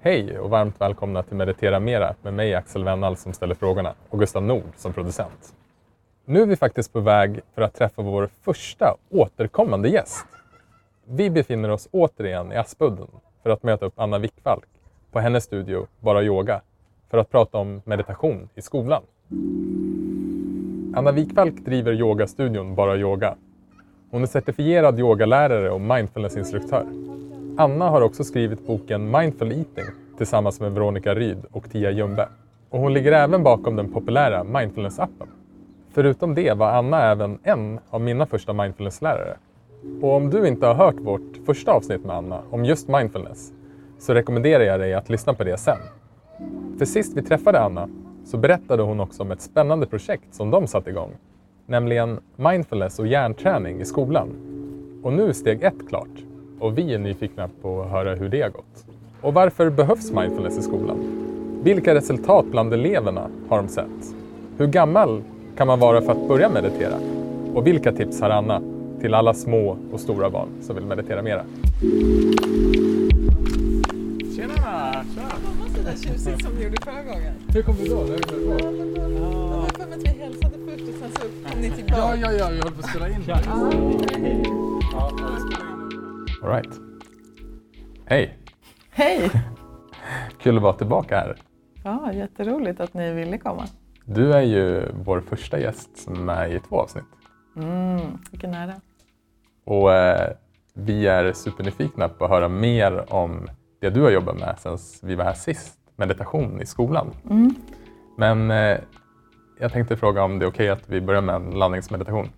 Hej och varmt välkomna till Meditera Mera med mig Axel Wennall som ställer frågorna och Gustav Nord som producent. Nu är vi faktiskt på väg för att träffa vår första återkommande gäst. Vi befinner oss återigen i Aspudden för att möta upp Anna Wickfalk på hennes studio Bara Yoga för att prata om meditation i skolan. Anna Wikfalk driver yogastudion Bara Yoga. Hon är certifierad yogalärare och mindfulnessinstruktör. Anna har också skrivit boken Mindful Eating tillsammans med Veronica Ryd och Tia Jumbe. Och hon ligger även bakom den populära mindfulness-appen. Förutom det var Anna även en av mina första mindfulnesslärare. Och om du inte har hört vårt första avsnitt med Anna om just mindfulness så rekommenderar jag dig att lyssna på det sen. För sist vi träffade Anna så berättade hon också om ett spännande projekt som de satt igång. Nämligen mindfulness och hjärnträning i skolan. Och nu är steg ett klart och vi är nyfikna på att höra hur det har gått. Och varför behövs mindfulness i skolan? Vilka resultat bland eleverna har de sett? Hur gammal kan man vara för att börja meditera? Och vilka tips har Anna till alla små och stora barn som vill meditera mera? Tjena! Tja! Det var sådär tjusigt som vi gjorde förra gången. Hur kom du då? Vi var Ja, men då, var det för mig att vi hälsade först och sen så kom ni Ja, tillbaka. ja, ja, vi håller på att spela in. All right. Hej! Hej! Kul att vara tillbaka här. Ja, jätteroligt att ni ville komma. Du är ju vår första gäst som är med i två avsnitt. Mm, vilken ära. Och eh, vi är supernyfikna på att höra mer om det du har jobbat med sen vi var här sist, meditation i skolan. Mm. Men eh, jag tänkte fråga om det är okej att vi börjar med en landningsmeditation.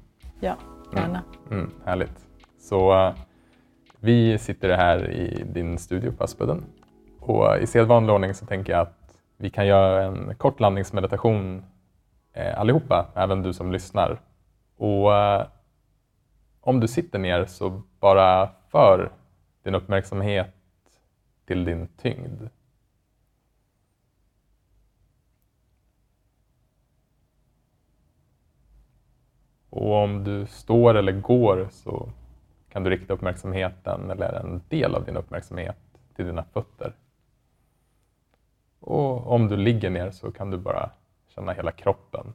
Ja, gärna. Mm, härligt. Så eh, vi sitter här i din studio på Aspudden. Och i sedvanlig ordning så tänker jag att vi kan göra en kort landningsmeditation eh, allihopa, även du som lyssnar. Och eh, om du sitter ner så bara för din uppmärksamhet till din tyngd. Och om du står eller går så kan du rikta uppmärksamheten eller en del av din uppmärksamhet till dina fötter. Och om du ligger ner så kan du bara känna hela kroppen.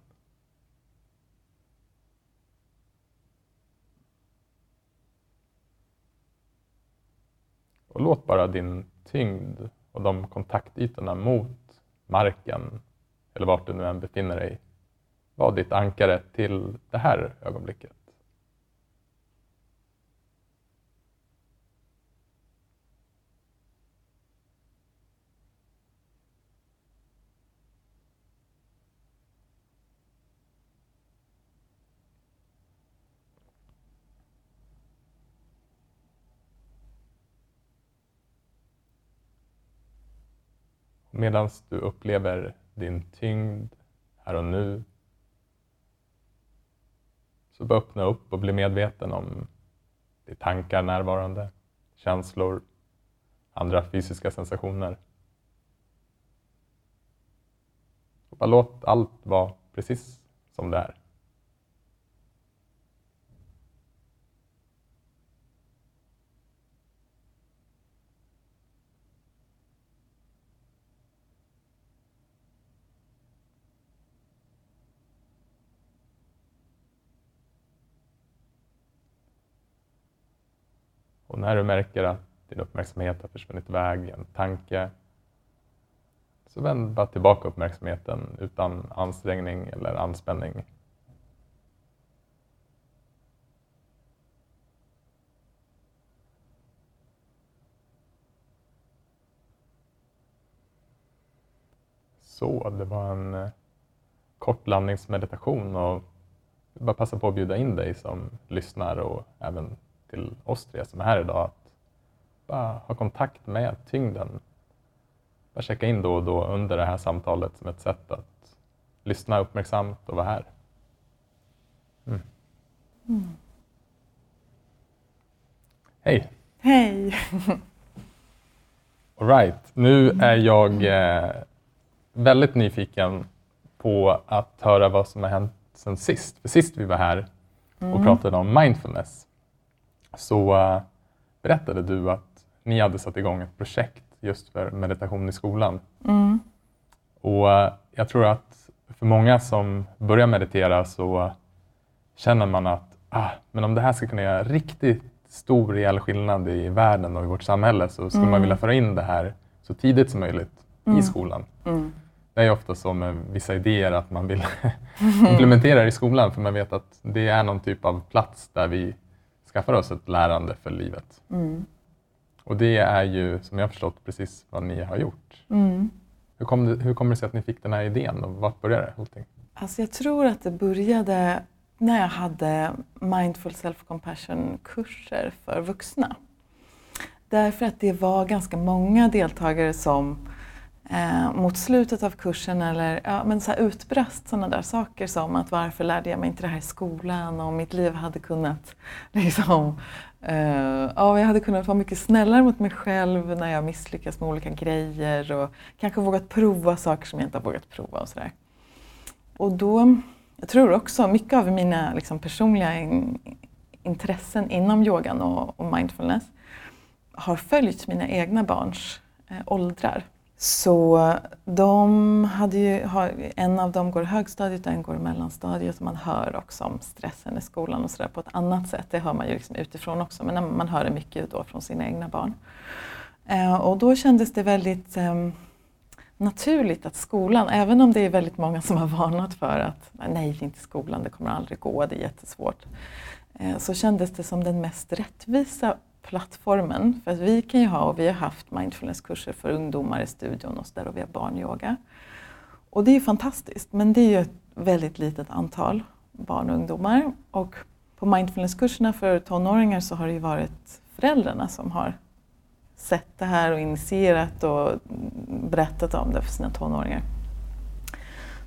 Och låt bara din tyngd och de kontaktytorna mot marken eller vart du nu än befinner dig vara ditt ankare till det här ögonblicket. Medan du upplever din tyngd här och nu så bara öppna upp och bli medveten om dina tankar närvarande, känslor, andra fysiska sensationer. Och bara låt allt vara precis som det är. Och när du märker att din uppmärksamhet har försvunnit iväg i en tanke så vänd bara tillbaka uppmärksamheten utan ansträngning eller anspänning. Så, det var en eh, kort landningsmeditation och jag vill bara passa på att bjuda in dig som lyssnar och även till oss tre som är här idag att bara ha kontakt med tyngden. Bara checka in då och då under det här samtalet som ett sätt att lyssna uppmärksamt och vara här. Mm. Hej! Hej! All right. Nu är jag eh, väldigt nyfiken på att höra vad som har hänt sen sist. För sist vi var här och pratade om mindfulness så eh, berättade du att ni hade satt igång ett projekt just för meditation i skolan. Mm. Och eh, jag tror att för många som börjar meditera så känner man att ah, men om det här ska kunna göra riktigt stor reell skillnad i världen och i vårt samhälle så skulle man vilja föra in det här så tidigt som möjligt i skolan. Mm. Det är ofta så med vissa idéer att man vill implementera det i skolan för man vet att det är någon typ av plats där vi skaffar oss ett lärande för livet. Mm. Och det är ju, som jag förstått, precis vad ni har gjort. Mm. Hur, kom det, hur kommer det sig att ni fick den här idén och vart började allting? Alltså jag tror att det började när jag hade Mindful Self-Compassion-kurser för vuxna. Därför att det var ganska många deltagare som eh, mot slutet av kursen eller ja, men så här utbrast sådana där saker som att varför lärde jag mig inte det här i skolan och mitt liv hade kunnat liksom, eh, ja, jag hade kunnat vara mycket snällare mot mig själv när jag misslyckas med olika grejer och kanske vågat prova saker som jag inte har vågat prova och sådär. Och då, jag tror också mycket av mina liksom, personliga in, intressen inom yogan och, och mindfulness har följt mina egna barns eh, åldrar. Så de hade ju, en av dem går i högstadiet och en går i mellanstadiet och man hör också om stressen i skolan och sådär på ett annat sätt. Det hör man ju liksom utifrån också men man hör det mycket då från sina egna barn. Eh, och då kändes det väldigt ehm, naturligt att skolan, även om det är väldigt många som har varnat för att nej, inte skolan, det kommer aldrig gå, det är jättesvårt. Eh, så kändes det som den mest rättvisa plattformen. För att vi kan ju ha, och vi har haft mindfulnesskurser för ungdomar i studion och så där och vi har barnyoga. Och det är ju fantastiskt, men det är ju ett väldigt litet antal barn och ungdomar. Och på mindfulnesskurserna för tonåringar så har det ju varit föräldrarna som har sett det här och initierat och berättat om det för sina tonåringar.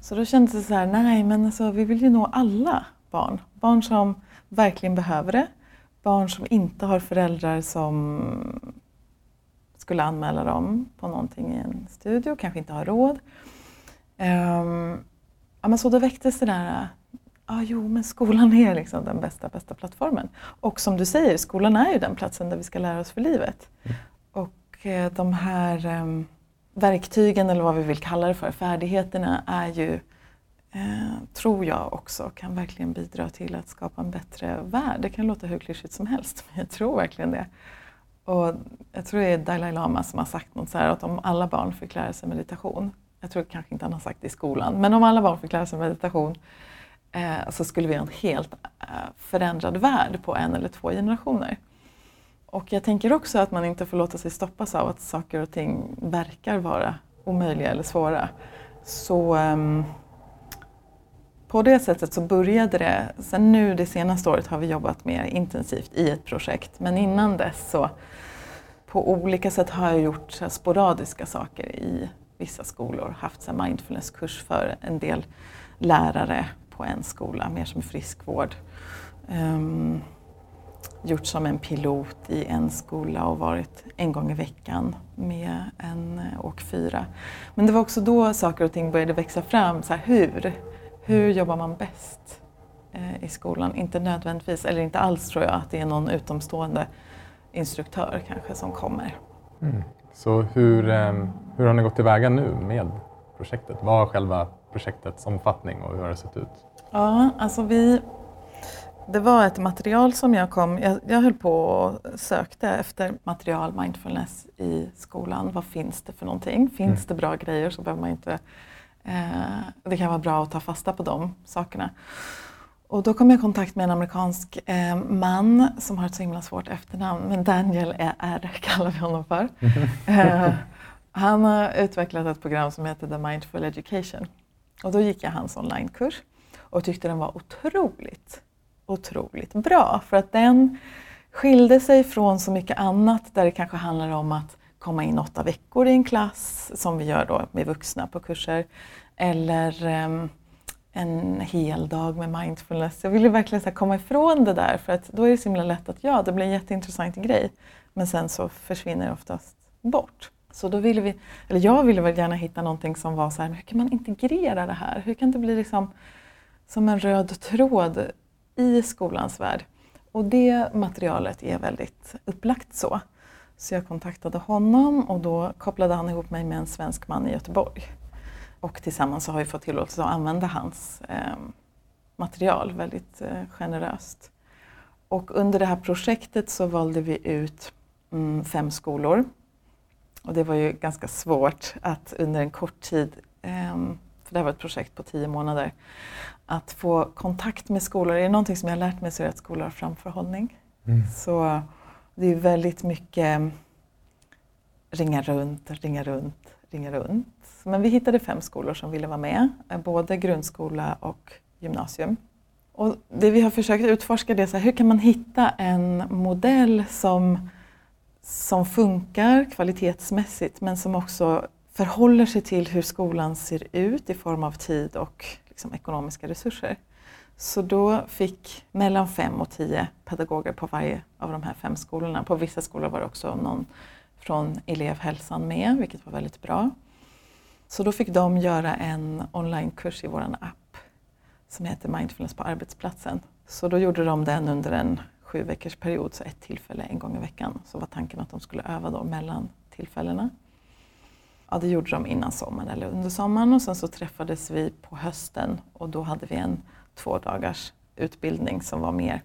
Så då kändes det så här, nej men alltså, vi vill ju nå alla barn. Barn som verkligen behöver det. Barn som inte har föräldrar som skulle anmäla dem på någonting i en studio, kanske inte har råd. Um, ja, men så då väcktes det där, ah, jo men skolan är liksom den bästa, bästa plattformen. Och som du säger, skolan är ju den platsen där vi ska lära oss för livet. Och eh, de här um, verktygen, eller vad vi vill kalla det för, färdigheterna är ju eh, tror jag också kan verkligen bidra till att skapa en bättre värld. Det kan låta hur klyschigt som helst, men jag tror verkligen det. Och jag tror det är Dalai Lama som har sagt något så här att om alla barn fick lära sig meditation, jag tror kanske inte han har sagt det i skolan, men om alla barn fick lära sig meditation eh, så skulle vi ha en helt eh, förändrad värld på en eller två generationer. Och jag tänker också att man inte får låta sig stoppas av att saker och ting verkar vara omöjliga eller svåra. Så um, på det sättet så började det, sen nu det senaste året har vi jobbat mer intensivt i ett projekt, men innan dess så på olika sätt har jag gjort sporadiska saker i vissa skolor, haft mindfulnesskurs för en del lärare på en skola, mer som friskvård. Um, gjort som en pilot i en skola och varit en gång i veckan med en eh, åkfyra. Men det var också då saker och ting började växa fram. Så här, hur? Hur jobbar man bäst eh, i skolan? Inte nödvändigtvis, eller inte alls tror jag, att det är någon utomstående instruktör kanske som kommer. Mm. Så hur, eh, hur har ni gått tillväga nu med projektet? Vad är själva projektets omfattning och hur har det sett ut? Ja, alltså vi... Det var ett material som jag kom... Jag, jag höll på och sökte efter material mindfulness i skolan. Vad finns det för någonting? Finns Mm. det bra grejer så behöver man inte... Eh, det kan vara bra att ta fasta på de sakerna. Och då kom jag i kontakt med en amerikansk eh, man som har ett så himla svårt efternamn, men Daniel R kallar vi honom för. Eh, han har utvecklat ett program som heter The Mindful Education. Och då gick jag hans onlinekurs och tyckte den var otroligt, otroligt bra. För att den skilde sig från så mycket annat där det kanske handlar om att komma in åtta veckor i en klass, som vi gör då med vuxna på kurser, eller um, en hel dag med mindfulness. Jag ville verkligen så här komma ifrån det där för att då är det så himla lätt att ja, det blir en jätteintressant grej men sen så försvinner det oftast bort. Så då ville vi, eller jag ville väl gärna hitta någonting som var så här, hur kan man integrera det här? Hur kan det bli liksom som en röd tråd i skolans värld? Och det materialet är väldigt upplagt så. Så jag kontaktade honom och då kopplade han ihop mig med en svensk man i Göteborg. Och tillsammans så har vi fått tillåtelse att använda hans eh, material väldigt eh, generöst. Och under det här projektet så valde vi ut mm, fem skolor. Och det var ju ganska svårt att under en kort tid, eh, för det här var ett projekt på tio månader, att få kontakt med skolor. Är det någonting som jag har lärt mig så är det att skolor har framförhållning. Mm. Så det är väldigt mycket ringa runt, ringa runt, ringa runt. Men vi hittade fem skolor som ville vara med, eh, både grundskola och gymnasium. Och det vi har försökt utforska det är så här, hur kan man hitta en modell som, som funkar kvalitetsmässigt men som också förhåller sig till hur skolan ser ut i form av tid och liksom ekonomiska resurser. Så då fick mellan fem och tio pedagoger på varje av de här fem skolorna. På vissa skolor var det också någon från elevhälsan med, vilket var väldigt bra. Så då fick de göra en onlinekurs i vår app som heter Mindfulness på arbetsplatsen. Så då gjorde de den under en sju veckors period, så ett tillfälle en gång i veckan. Så var tanken att de skulle öva då mellan tillfällena. Ja, det gjorde de innan sommaren eller under sommaren och sen så träffades vi på hösten och då hade vi en två dagars utbildning som var mer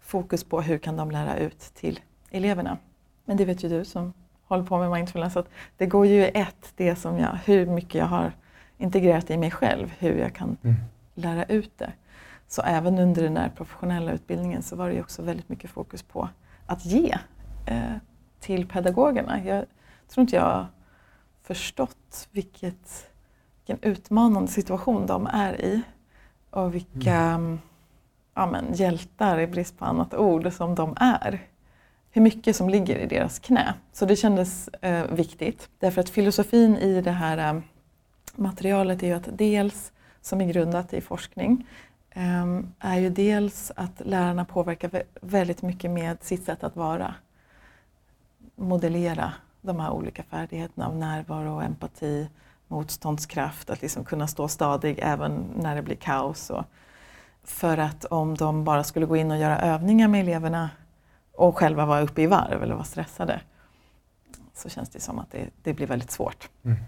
fokus på hur kan de lära ut till eleverna. Men det vet ju du som håller på med mindfulness att det går ju ett, det som jag, hur mycket jag har integrerat i mig själv, hur jag kan Mm. lära ut det. Så även under den där professionella utbildningen så var det ju också väldigt mycket fokus på att ge eh, till pedagogerna. Jag tror inte jag har förstått vilket, vilken utmanande situation de är i och vilka mm. ja, men, hjältar, i brist på annat ord, som de är. Hur mycket som ligger i deras knä. Så det kändes eh, viktigt. Därför att filosofin i det här eh, materialet är ju att dels, som är grundat i forskning, eh, är ju dels att lärarna påverkar väldigt mycket med sitt sätt att vara. Modellera de här olika färdigheterna av närvaro, och empati, motståndskraft, att liksom kunna stå stadig även när det blir kaos. Och för att om de bara skulle gå in och göra övningar med eleverna och själva vara uppe i varv eller vara stressade så känns det som att det, det blir väldigt svårt. Mm.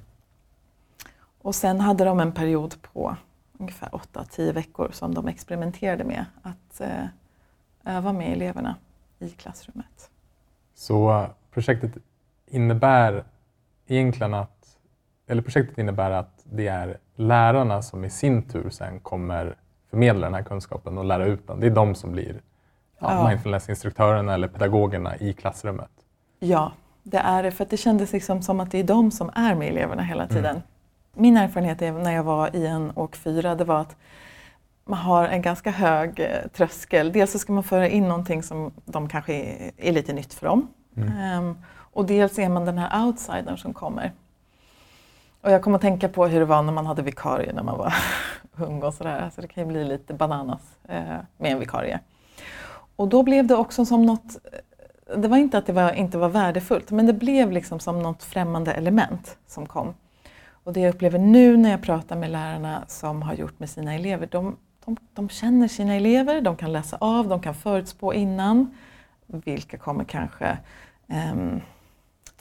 Och sen hade de en period på ungefär 8-10 veckor som de experimenterade med att eh, öva med eleverna i klassrummet. Så projektet innebär egentligen att, eller projektet innebär att det är lärarna som i sin tur sen kommer förmedla den här kunskapen och lära ut den. Det är de som blir ja, mindfulnessinstruktörerna eller pedagogerna i klassrummet. Ja, det är det. För det kändes liksom som att det är de som är med eleverna hela tiden. Min erfarenhet är, när jag var i en åk 4, det var att man har en ganska hög eh, tröskel. Dels så ska man föra in någonting som de kanske är, är lite nytt för dem. Ehm, och dels är man den här outsidern som kommer. Och jag kommer att tänka på hur det var när man hade vikarie när man var ung och sådär. Så det kan ju bli lite bananas eh, med en vikarie. Och då blev det också som något eh, det var inte att det var, inte var värdefullt, men det blev liksom som något främmande element som kom. Och det jag upplever nu när jag pratar med lärarna som har gjort med sina elever, de, de, de känner sina elever, de kan läsa av, de kan förutspå innan. Vilka kommer kanske ehm,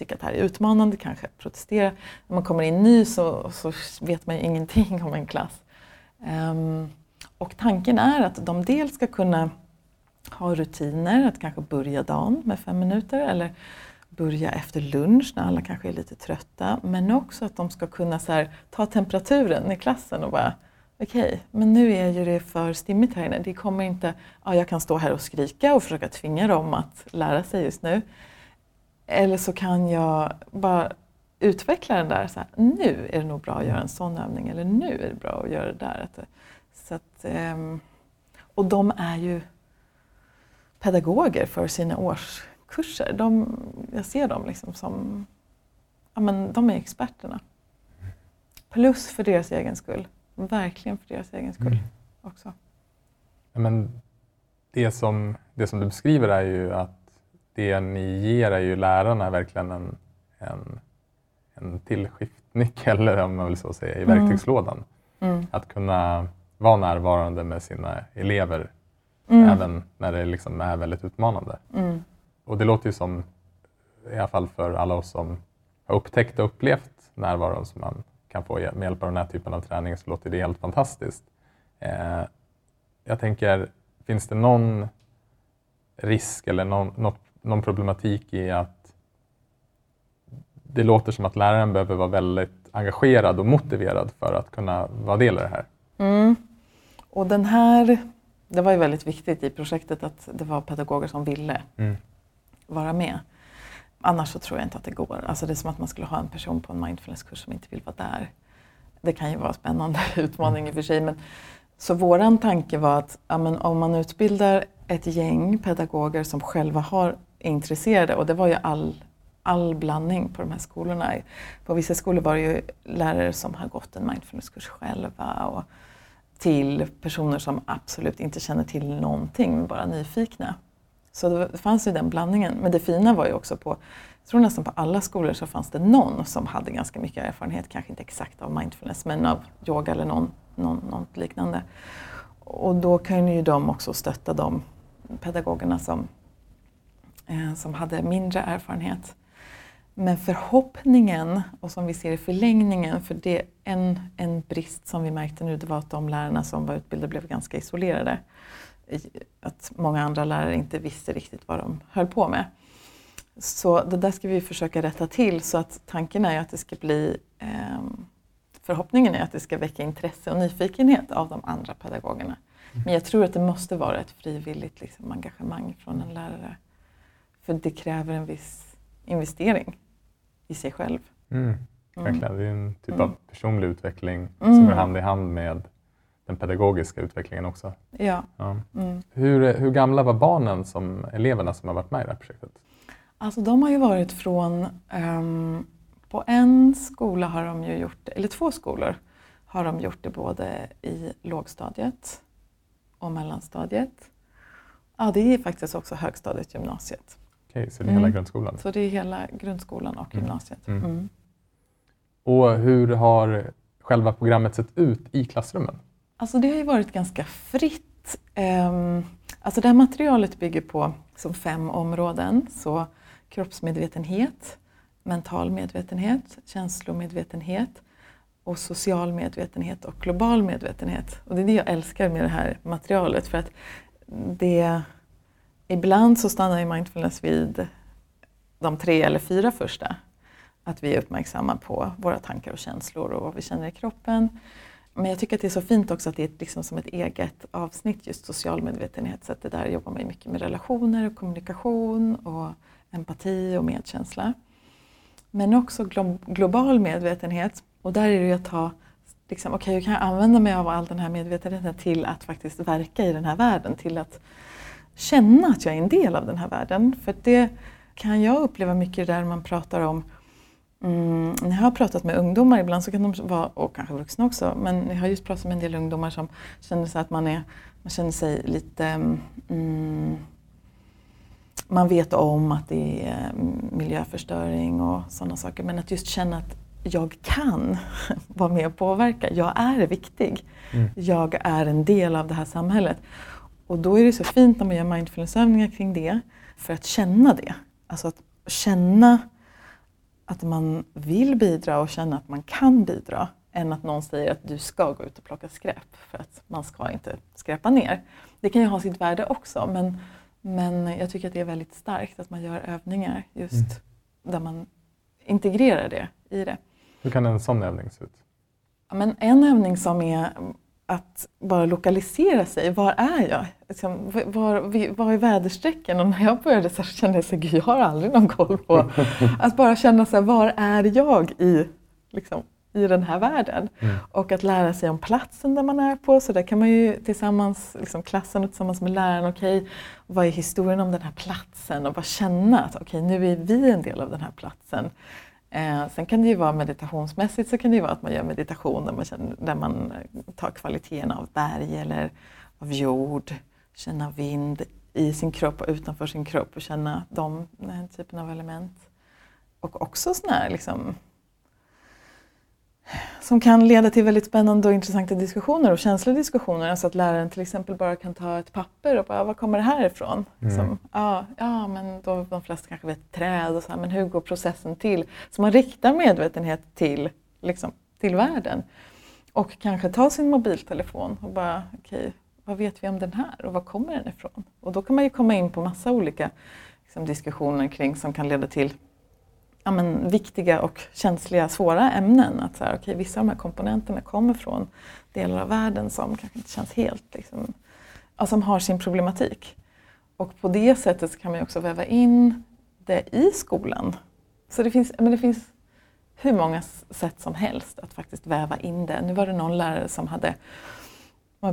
tycka att det här är utmanande, kanske protestera. När man kommer in ny så, så vet man ju ingenting om en klass. Um, och tanken är att de dels ska kunna ha rutiner, att kanske börja dagen med fem minuter eller börja efter lunch när alla kanske är lite trötta. Men också att de ska kunna så här, ta temperaturen i klassen och bara okej, men nu är ju det för stimmigt här inne. Det kommer inte, ja, jag kan stå här och skrika och försöka tvinga dem att lära sig just nu. Eller så kan jag bara utveckla den där, så här, nu är det nog bra att göra en sån övning eller nu är det bra att göra det där. Så att, ehm, och de är ju pedagoger för sina årskurser. De, jag ser dem liksom som, ja men de är experterna. Plus för deras egen skull. Verkligen för deras egen skull Mm. också. Ja, Men det, som, det som du beskriver är ju att det ni ger är ju lärarna verkligen en, en, en tillskiftnyckel, om man vill så säga, i Mm. verktygslådan. Mm. Att kunna vara närvarande med sina elever Mm. även när det liksom är väldigt utmanande. Mm. Och det låter ju som i alla fall för alla oss som har upptäckt och upplevt närvaron som man kan få med hjälp av den här typen av träning så låter det helt fantastiskt. Eh, jag tänker, finns det någon risk eller någon, något, någon problematik i att det låter som att läraren behöver vara väldigt engagerad och motiverad för att kunna vara del i det här? Mm. Och den här, det var ju väldigt viktigt i projektet att det var pedagoger som ville Mm. vara med. Annars så tror jag inte att det går. Alltså det är som att man skulle ha en person på en mindfulnesskurs som inte vill vara där. Det kan ju vara en spännande utmaning i och för sig. Men, så våran tanke var att ja, om man utbildar ett gäng pedagoger som själva har, intresserade och det var ju all, all blandning på de här skolorna. På vissa skolor var det ju lärare som har gått en mindfulnesskurs själva och till personer som absolut inte känner till någonting, men bara nyfikna. Så det fanns ju den blandningen. Men det fina var ju också på, jag tror nästan på alla skolor så fanns det någon som hade ganska mycket erfarenhet, kanske inte exakt av mindfulness, men av yoga eller någon, någon, något liknande. Och då kan ju de också stötta de pedagogerna som, som hade mindre erfarenhet. Men förhoppningen, och som vi ser i förlängningen, för det en, en brist som vi märkte nu, det var att de lärarna som var utbildade blev ganska isolerade. Att många andra lärare inte visste riktigt vad de höll på med. Så det där ska vi försöka rätta till så att tanken är att det ska bli ehm, Förhoppningen är att det ska väcka intresse och nyfikenhet av de andra pedagogerna. Men jag tror att det måste vara ett frivilligt liksom, engagemang från en lärare. För det kräver en viss investering i sig själv. Mm. Verkligen, det är en typ av Mm. personlig utveckling Mm. som går hand i hand med den pedagogiska utvecklingen också. Ja. Ja. Mm. Hur, hur gamla var barnen som eleverna som har varit med i det här projektet? Alltså de har ju varit från, ehm, på en skola har de ju gjort eller två skolor har de gjort det både i lågstadiet och mellanstadiet. Ja, det är faktiskt också högstadiet, gymnasiet. Okej, så det är Mm. hela grundskolan. Så det är hela grundskolan och Mm. gymnasiet. Mm. Mm. Och hur har själva programmet sett ut i klassrummen? Alltså det har ju varit ganska fritt. Ehm, alltså det här materialet bygger på som fem områden. Så kroppsmedvetenhet, mental medvetenhet, känslomedvetenhet och social medvetenhet och global medvetenhet. Och det är det jag älskar med det här materialet för att det ibland så stannar ju mindfulness vid de tre eller fyra första. Att vi är uppmärksamma på våra tankar och känslor och vad vi känner i kroppen. Men jag tycker att det är så fint också att det är liksom som ett eget avsnitt, just social medvetenhet. Så att det där jobbar man ju mycket med relationer och kommunikation och empati och medkänsla. Men också glo- global medvetenhet. Och där är det ju att ta, liksom, okej hur kan jag använda mig av all den här medvetenheten till att faktiskt verka i den här världen, till att känna att jag är en del av den här världen. För det kan jag uppleva mycket där man pratar om Mm, när jag har pratat med ungdomar ibland så kan de vara, och kanske vuxna också, men jag har just pratat med en del ungdomar som känner sig att man, är, man känner sig lite mm, man vet om att det är mm, miljöförstöring och sådana saker men att just känna att jag kan vara med och påverka. Jag är viktig. Mm. Jag är en del av det här samhället. Och då är det så fint när man gör mindfulnessövningar kring det för att känna det. Alltså att känna att man vill bidra och känna att man kan bidra än att någon säger att du ska gå ut och plocka skräp för att man ska inte skräpa ner. Det kan ju ha sitt värde också men, men jag tycker att det är väldigt starkt att man gör övningar just Mm. där man integrerar det i det. Hur kan en sån övning se ut? Ja, Men en övning som är att bara lokalisera sig. Var är jag? Liksom, var, var, är väderstrecken? Och när jag började så kände jag att jag har aldrig någon koll på... Att bara känna så här, var är jag i, liksom, i den här världen? Mm. Och att lära sig om platsen där man är på. Så där kan man ju tillsammans, liksom klassen och tillsammans med läraren, okej, vad är historien om den här platsen? Och bara känna att okej, nu är vi en del av den här platsen. Eh, sen kan det ju vara meditationsmässigt så kan det ju vara att man gör meditation där man, känner, där man eh, tar kvaliteten av berg eller av jord, känna vind i sin kropp och utanför sin kropp och känna de, den typen av element. Och också sådana här liksom, som kan leda till väldigt spännande och intressanta diskussioner och känsliga diskussioner. Alltså att läraren till exempel bara kan ta ett papper och bara, var kommer det här ifrån? Mm. Som, ja, ja, men då de flesta kanske vet träd och så här, men hur går processen till? Så man riktar medvetenhet till, liksom, till världen. Och kanske ta sin mobiltelefon och bara, okej, vad vet vi om den här och var kommer den ifrån? Och då kan man ju komma in på massa olika liksom, diskussioner kring som kan leda till ja, men, viktiga och känsliga, svåra ämnen. Att så här, okay, vissa av de här komponenterna kommer från delar av världen som kanske inte känns helt, liksom, ja, som har sin problematik. Och på det sättet så kan man också väva in det i skolan. Så det finns, men det finns hur många sätt som helst att faktiskt väva in det. Nu var det någon lärare som hade,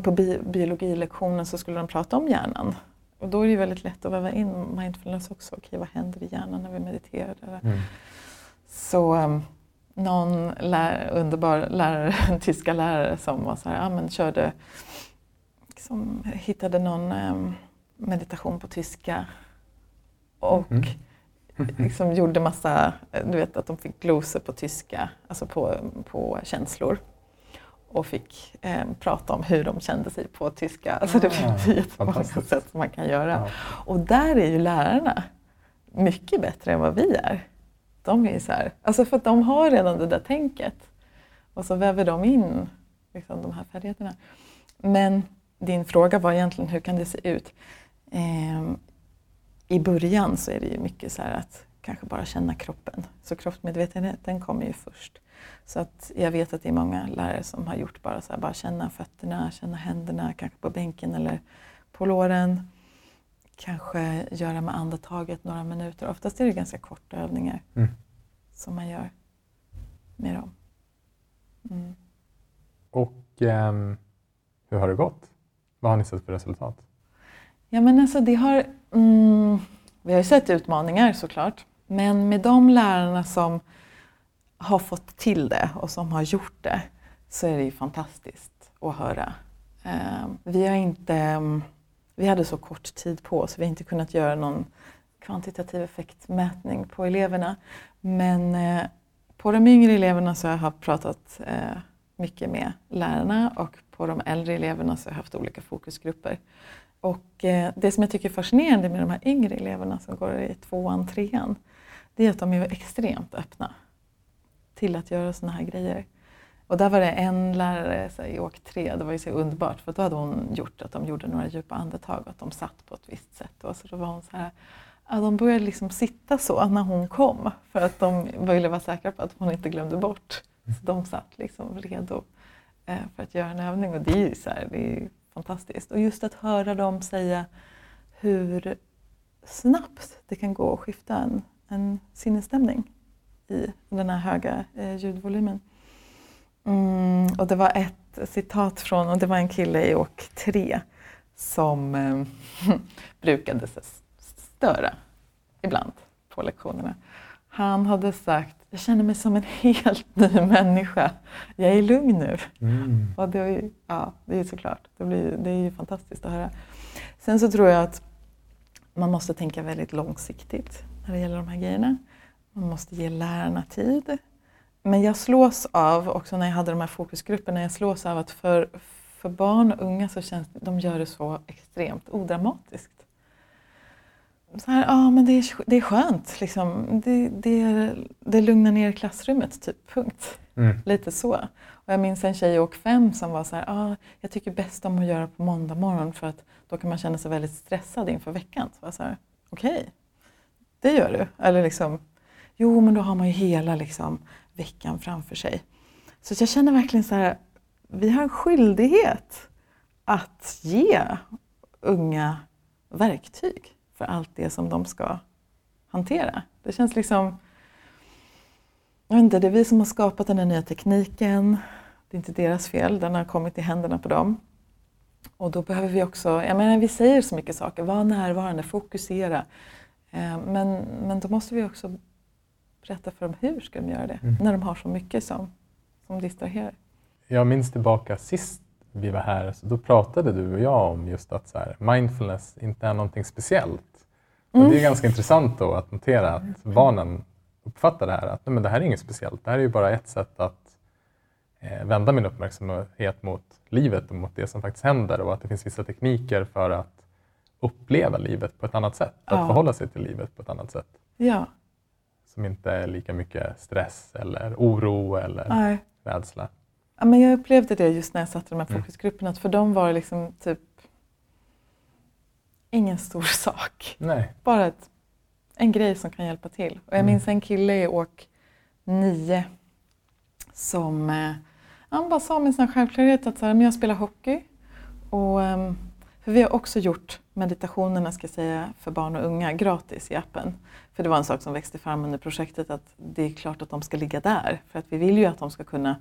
på bi biologilektionen så skulle de prata om hjärnan. Och då är det väldigt lätt att väva in mindfulness också. Okej, vad händer i hjärnan när vi mediterar? Mm. Så um, någon lär, underbar lärare, en tyska lärare som var så här, ja, men körde, liksom, hittade någon um, meditation på tyska och Mm. liksom gjorde massa, du vet att de fick glosor på tyska, alltså på, på känslor och fick eh, prata om hur de kände sig på tyska. Alltså det Ah, finns ju jättemånga sätt som man kan göra. Ja. Och där är ju lärarna mycket bättre än vad vi är. De är så här, alltså för att de har redan det där tänket. Och så väver de in liksom, de här färdigheterna. Men din fråga var egentligen hur kan det se ut? Ehm, I början så är det ju mycket så här att kanske bara känna kroppen. Så kroppsmedvetenheten kommer ju först. Så att jag vet att det är många lärare som har gjort bara så här, bara känna fötterna, känna händerna, kanske på bänken eller på låren. Kanske göra med andetaget några minuter. Oftast är det ganska korta övningar Mm. som man gör med dem. Mm. Och ehm, hur har det gått? Vad har ni sett för resultat? Ja men alltså det har, mm, vi har ju sett utmaningar såklart. Men med de lärarna som har fått till det och som har gjort det så är det ju fantastiskt att höra. Ehm, vi har inte, vi hade så kort tid på oss, vi har inte kunnat göra någon kvantitativ effektmätning på eleverna. Men eh, på de yngre eleverna så har jag pratat eh, mycket med lärarna och på de äldre eleverna så har jag haft olika fokusgrupper. Och eh, det som jag tycker är fascinerande med de här yngre eleverna som går i tvåan, trean, det är att de är extremt öppna till att göra sådana här grejer. Och där var det en lärare så här, i åk tre, det var ju så underbart för då hade hon gjort att de gjorde några djupa andetag och att de satt på ett visst sätt. Och så då var hon så här, ja, de började liksom sitta så när hon kom för att de ville vara säkra på att hon inte glömde bort. Så de satt liksom redo eh, för att göra en övning och det är ju så här, det är ju fantastiskt. Och just att höra dem säga hur snabbt det kan gå att skifta en, en sinnesstämning i den här höga eh, ljudvolymen. Mm, och det var ett citat från, och det var en kille i åk tre som eh, brukade störa ibland på lektionerna. Han hade sagt, jag känner mig som en helt ny människa. Jag är lugn nu. Mm. Och det, är ju, ja, det är såklart, det, blir, det är ju fantastiskt att höra. Sen så tror jag att man måste tänka väldigt långsiktigt när det gäller de här grejerna. Man måste ge lärarna tid. Men jag slås av, också när jag hade de här fokusgrupperna, jag slås av att för, för barn och unga så känns de gör det så extremt odramatiskt. Så här, ja men det är, det är skönt, liksom. det, det, det lugnar ner klassrummet, typ, punkt. Mm. Lite så. Och jag minns en tjej i åk fem som var så här, ah, jag tycker bäst om att göra på måndag morgon för att då kan man känna sig väldigt stressad inför veckan. Så jag så här, okej, det gör du. Eller liksom, jo men då har man ju hela liksom, veckan framför sig. Så jag känner verkligen så här, vi har en skyldighet att ge unga verktyg för allt det som de ska hantera. Det känns liksom jag vet inte, det är vi som har skapat den här nya tekniken. Det är inte deras fel, den har kommit i händerna på dem. Och då behöver vi också, jag menar vi säger så mycket saker, var närvarande, fokusera. Eh, Men, men då måste vi också berätta för dem hur ska de göra det, Mm. när de har så mycket som, som distraherar. Jag minns tillbaka sist vi var här, så då pratade du och jag om just att så här, mindfulness inte är någonting speciellt. Och Mm. det är ganska intressant då att notera att barnen uppfattar det här, att nej, men det här är inget speciellt, det här är ju bara ett sätt att eh, vända min uppmärksamhet mot livet och mot det som faktiskt händer och att det finns vissa tekniker för att uppleva livet på ett annat sätt, att Ja. förhålla sig till livet på ett annat sätt. Ja, Som inte är lika mycket stress eller oro eller nej. rädsla. Ja, men jag upplevde det just när jag satt i de här Mm. fokusgrupperna, att för dem var det liksom typ ingen stor sak. Nej. Bara ett, en grej som kan hjälpa till. Och jag Mm. minns en kille i åk nio som eh, han bara sa med sin självklarhet att så här, men jag spelar hockey. Och, ehm, för vi har också gjort meditationerna ska jag säga, för barn och unga gratis i appen. För det var en sak som växte fram under projektet att det är klart att de ska ligga där. För att vi vill ju att de ska kunna,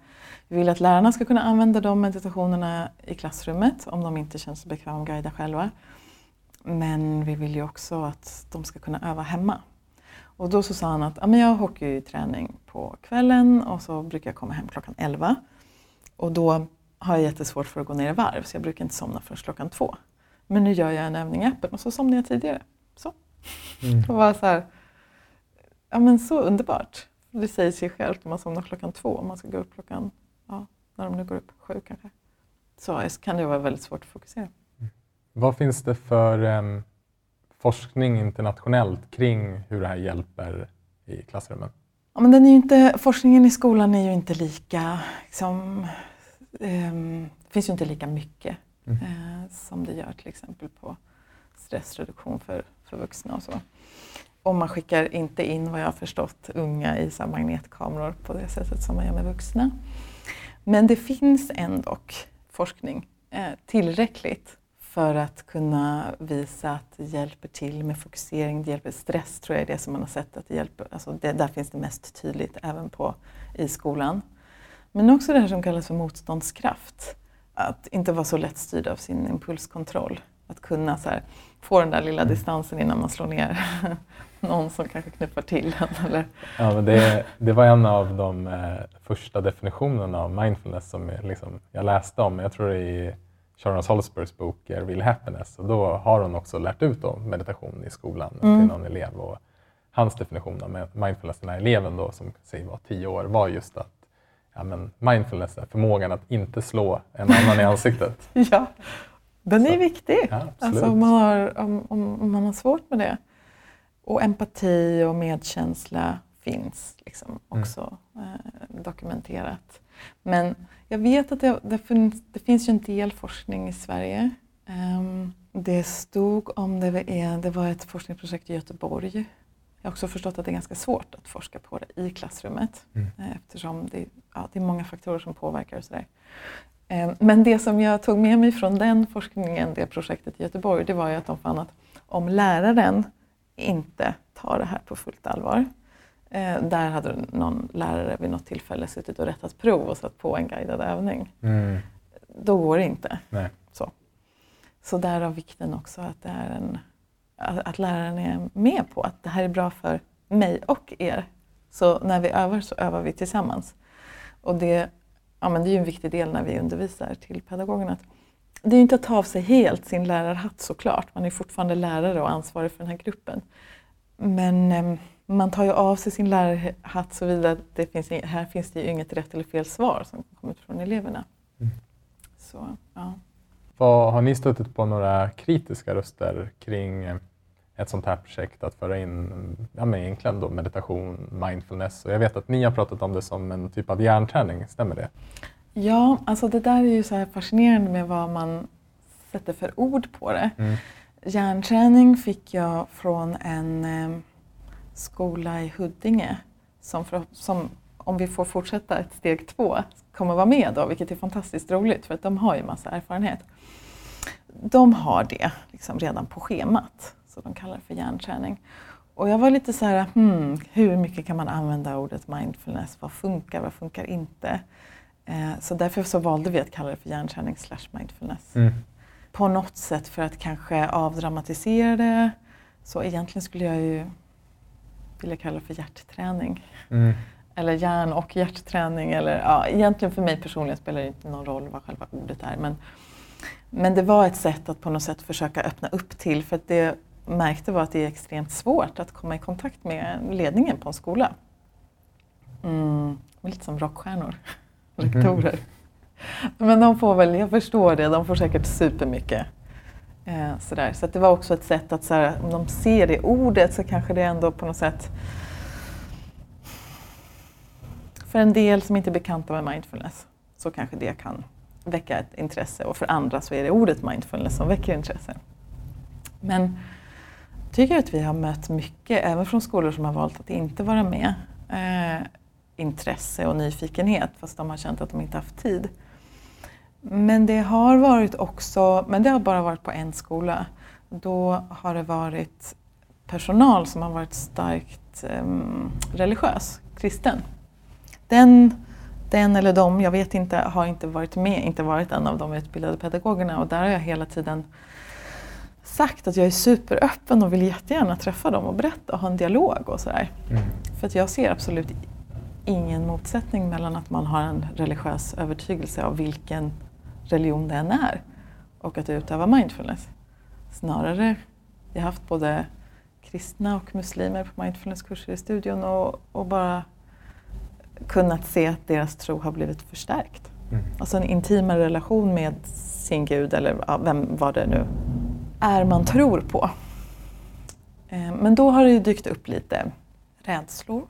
vi vill att lärarna ska kunna använda de meditationerna i klassrummet om de inte känner sig bekväma att guida själva. Men vi vill ju också att de ska kunna öva hemma. Och då så sa han att men jag har hockeyträning på kvällen och så brukar jag komma hem klockan 11. Och då har jag jättesvårt för att gå ner i varv så jag brukar inte somna förrän klockan två. Men nu gör jag en övning i appen och så somnar jag tidigare. Så. Mm. Det var så här, ja men så underbart. Det säger sig självt om man somnar klockan två, om man ska gå upp klockan, ja, när de nu går upp, sju kanske. Så kan det vara väldigt svårt att fokusera. Vad finns det för em, forskning internationellt kring hur det här hjälper i klassrummen? Ja, men den är inte, forskningen i skolan är ju inte lika, liksom, ehm, det finns ju inte lika mycket Mm. eh, som det gör till exempel på stressreduktion för, för vuxna och så. Och man skickar inte in, vad jag har förstått, unga i så magnetkameror på det sättet som man gör med vuxna. Men det finns ändå forskning eh, tillräckligt för att kunna visa att det hjälper till med fokusering, det hjälper stress tror jag är det som man har sett att det hjälper. Alltså det, där finns det mest tydligt även på i skolan. Men också det här som kallas för motståndskraft. Att inte vara så lättstyrd av sin impulskontroll. Att kunna här, få den där lilla distansen innan man slår ner någon som kanske knuffar till en. Eller, Ja, men det, det var en av de eh, första definitionerna av mindfulness som jag, liksom, jag läste om. Jag tror det är i Sharon Holsbergs bok Real Happiness. Och då har hon också lärt ut om meditation i skolan Mm. till någon elev. Och hans definition av mindfulness, den här eleven då, som säg var tio år, var just att ja, men mindfulness är förmågan att inte slå en annan i ansiktet. ja, den är Så. viktig. Ja. Alltså om man, har, om, om, man har svårt med det. Och empati och medkänsla finns liksom Mm. också eh, dokumenterat. Men jag vet att det, det, finns, det finns en del forskning i Sverige. Ehm, det stod om det, det var ett forskningsprojekt i Göteborg. Jag har också förstått att det är ganska svårt att forska på det i klassrummet Mm. eh, eftersom det, ja, det är många faktorer som påverkar och sådär. Eh, Men det som jag tog med mig från den forskningen, det projektet i Göteborg, det var ju att de fann att om läraren inte tar det här på fullt allvar, eh, där hade någon lärare vid något tillfälle suttit och rättat prov och satt på en guidad övning, Mm. då går det inte. Nej. Så, så därav vikten också att, det är en, att, att läraren är med på att det här är bra för mig och er. Så när vi övar så övar vi tillsammans. Och det, ja, men det är ju en viktig del när vi undervisar till pedagogerna. Det är inte att ta av sig helt sin lärarhatt såklart. Man är fortfarande lärare och ansvarig för den här gruppen. Men eh, man tar ju av sig sin lärarhatt såvida att det finns, här finns det ju inget rätt eller fel svar som kommer från eleverna. Mm. Så, ja. Vad, har ni stött på några kritiska röster kring eh, ett sånt här projekt att föra in ja, men egentligen då meditation, mindfulness? Och jag vet att ni har pratat om det som en typ av hjärnträning, stämmer det? Ja, alltså det där är ju så här fascinerande med vad man sätter för ord på det. Mm. Hjärnträning fick jag från en eh, skola i Huddinge som, för, som, om vi får fortsätta ett steg två, kommer vara med då, vilket är fantastiskt roligt för att de har ju massa erfarenhet. De har det liksom redan på schemat, så de kallar det för hjärnträning. Och jag var lite så här, hmm, hur mycket kan man använda ordet mindfulness? Vad funkar, vad funkar inte? Eh, så därför så valde vi att kalla det för hjärnträning slash mindfulness Mm. på något sätt för att kanske avdramatisera det. Så egentligen skulle jag ju vilja kalla det för hjärtträning. Mm. Eller hjärn och hjärtträning. Eller, ja, egentligen för mig personligen spelar det inte någon roll vad själva ordet är. Men, men det var ett sätt att på något sätt försöka öppna upp till. För att det märkte var att det är extremt svårt att komma i kontakt med ledningen på en skola. Mm, lite som rockstjärnor. rektorer. Men de får väl, jag förstår det, de får säkert supermycket. Eh, sådär. Så att det var också ett sätt att såhär, om de ser det ordet så kanske det ändå på något sätt för en del som inte är bekanta med mindfulness så kanske det kan väcka ett intresse och för andra så är det ordet mindfulness som väcker intresse. Men tycker att vi har mött mycket, även från skolor som har valt att inte vara med, eh, intresse och nyfikenhet fast de har känt att de inte haft tid. Men det har varit också, men det har bara varit på en skola. Då har det varit personal som har varit starkt eh, religiös, kristen. Den, den eller de, jag vet inte, har inte varit med, inte varit en av de utbildade pedagogerna och där har jag hela tiden sagt att jag är superöppen och vill jättegärna träffa dem och berätta och ha en dialog och sådär. Mm. För att jag ser absolut ingen motsättning mellan att man har en religiös övertygelse av vilken religion det än är och att utöva mindfulness. Snarare, jag har haft både kristna och muslimer på mindfulnesskurser i studion och, och bara kunnat se att deras tro har blivit förstärkt. Mm. Alltså en intimare relation med sin gud eller vem vad det nu är man tror på. Eh, men då har det ju dykt upp lite rädslor.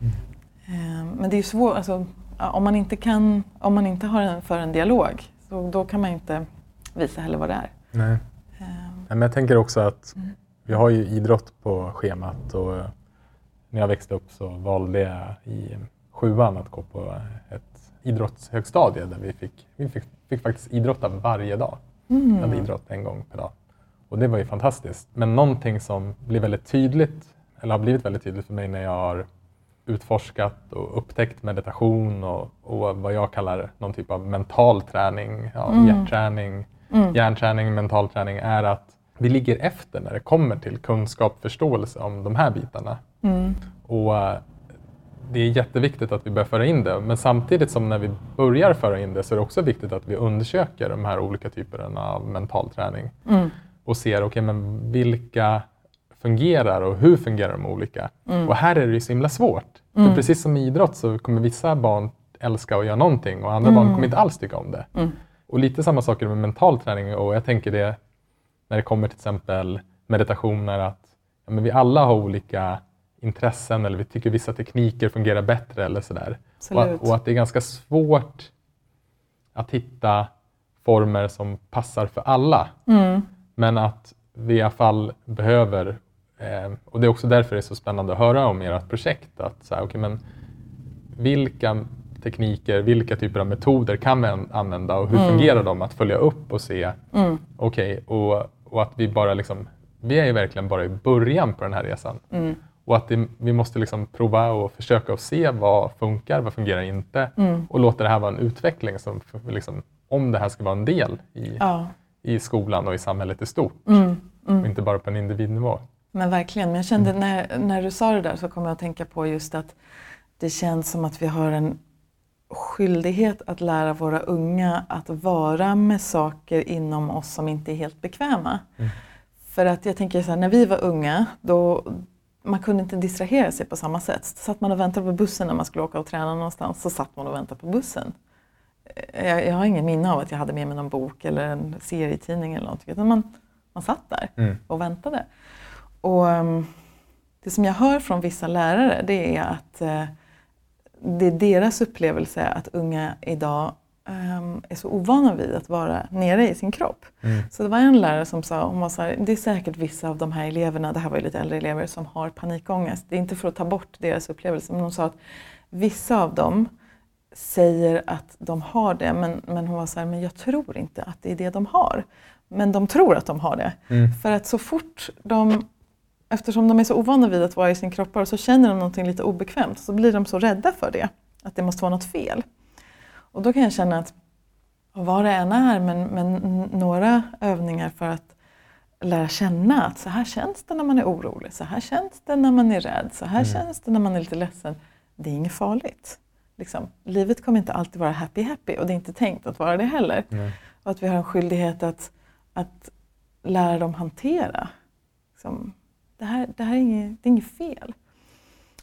Mm. Eh, men det är ju svårt, alltså, om, man inte kan, om man inte har en, för en dialog så då kan man inte visa heller vad det är. Nej. Um. men jag tänker också att mm. vi har ju idrott på schemat och när jag växte upp så valde jag i sjuan att gå på ett idrottshögstadie där vi fick, vi fick, fick faktiskt idrotta varje dag. Mm. Vi hade idrott en gång per dag. Och det var ju fantastiskt. Men någonting som blir väldigt tydligt, eller har blivit väldigt tydligt för mig när jag har utforskat och upptäckt meditation och, och vad jag kallar någon typ av mental träning, ja, mm. hjärtträning, mm. hjärnträning, mental träning är att vi ligger efter när det kommer till kunskap, förståelse om de här bitarna. Mm. Och uh, Det är jätteviktigt att vi börjar föra in det, men samtidigt som när vi börjar föra in det så är det också viktigt att vi undersöker de här olika typerna av mental träning mm. och ser okay, men vilka fungerar och hur fungerar de olika. Mm. Och här är det ju så himla svårt. Mm. För precis som i idrott så kommer vissa barn älska att göra någonting och andra mm. barn kommer inte alls tycka om det. Mm. Och lite samma saker med mental träning och jag tänker det när det kommer till exempel meditationer att ja, men vi alla har olika intressen eller vi tycker vissa tekniker fungerar bättre eller sådär. Och, och, att det är ganska svårt att hitta former som passar för alla. Mm. Men att vi i alla fall behöver Eh, och det är också därför det är så spännande att höra om ert projekt. Att så här, okay, men vilka tekniker, vilka typer av metoder kan vi använda och hur mm. fungerar de att följa upp och se? Mm. Okej, okay, och, och att vi bara liksom, vi är ju verkligen bara i början på den här resan. Mm. Och att det, vi måste liksom prova och försöka och se vad funkar, vad fungerar inte mm. och låta det här vara en utveckling som, liksom, om det här ska vara en del i, ja. i skolan och i samhället i stort. Mm. Mm. Och inte bara på en individnivå. Men verkligen, men jag kände mm. när, när du sa det där så kom jag att tänka på just att det känns som att vi har en skyldighet att lära våra unga att vara med saker inom oss som inte är helt bekväma. Mm. För att jag tänker så här, när vi var unga, då man kunde inte distrahera sig på samma sätt. Satt man och väntade på bussen när man skulle åka och träna någonstans så satt man och väntade på bussen. Jag, jag har ingen minne av att jag hade med mig någon bok eller en serietidning eller någonting. Utan man, man satt där mm. och väntade. Och um, det som jag hör från vissa lärare det är att uh, det är deras upplevelse att unga idag um, är så ovana vid att vara nere i sin kropp. Mm. Så det var en lärare som sa, hon var så här, det är säkert vissa av de här eleverna, det här var ju lite äldre elever, som har panikångest. Det är inte för att ta bort deras upplevelse, men hon sa att vissa av dem säger att de har det, men, men hon var så här, men jag tror inte att det är det de har. Men de tror att de har det. Mm. För att så fort de eftersom de är så ovana vid att vara i sin kroppar så känner de någonting lite obekvämt så blir de så rädda för det, att det måste vara något fel. Och då kan jag känna att vad det än är, men, men några övningar för att lära känna att så här känns det när man är orolig, så här känns det när man är rädd, så här mm. känns det när man är lite ledsen. Det är inget farligt. Liksom, livet kommer inte alltid vara happy happy och det är inte tänkt att vara det heller. Mm. Och att vi har en skyldighet att, att lära dem hantera liksom, det här, det här är, inget, det är inget fel.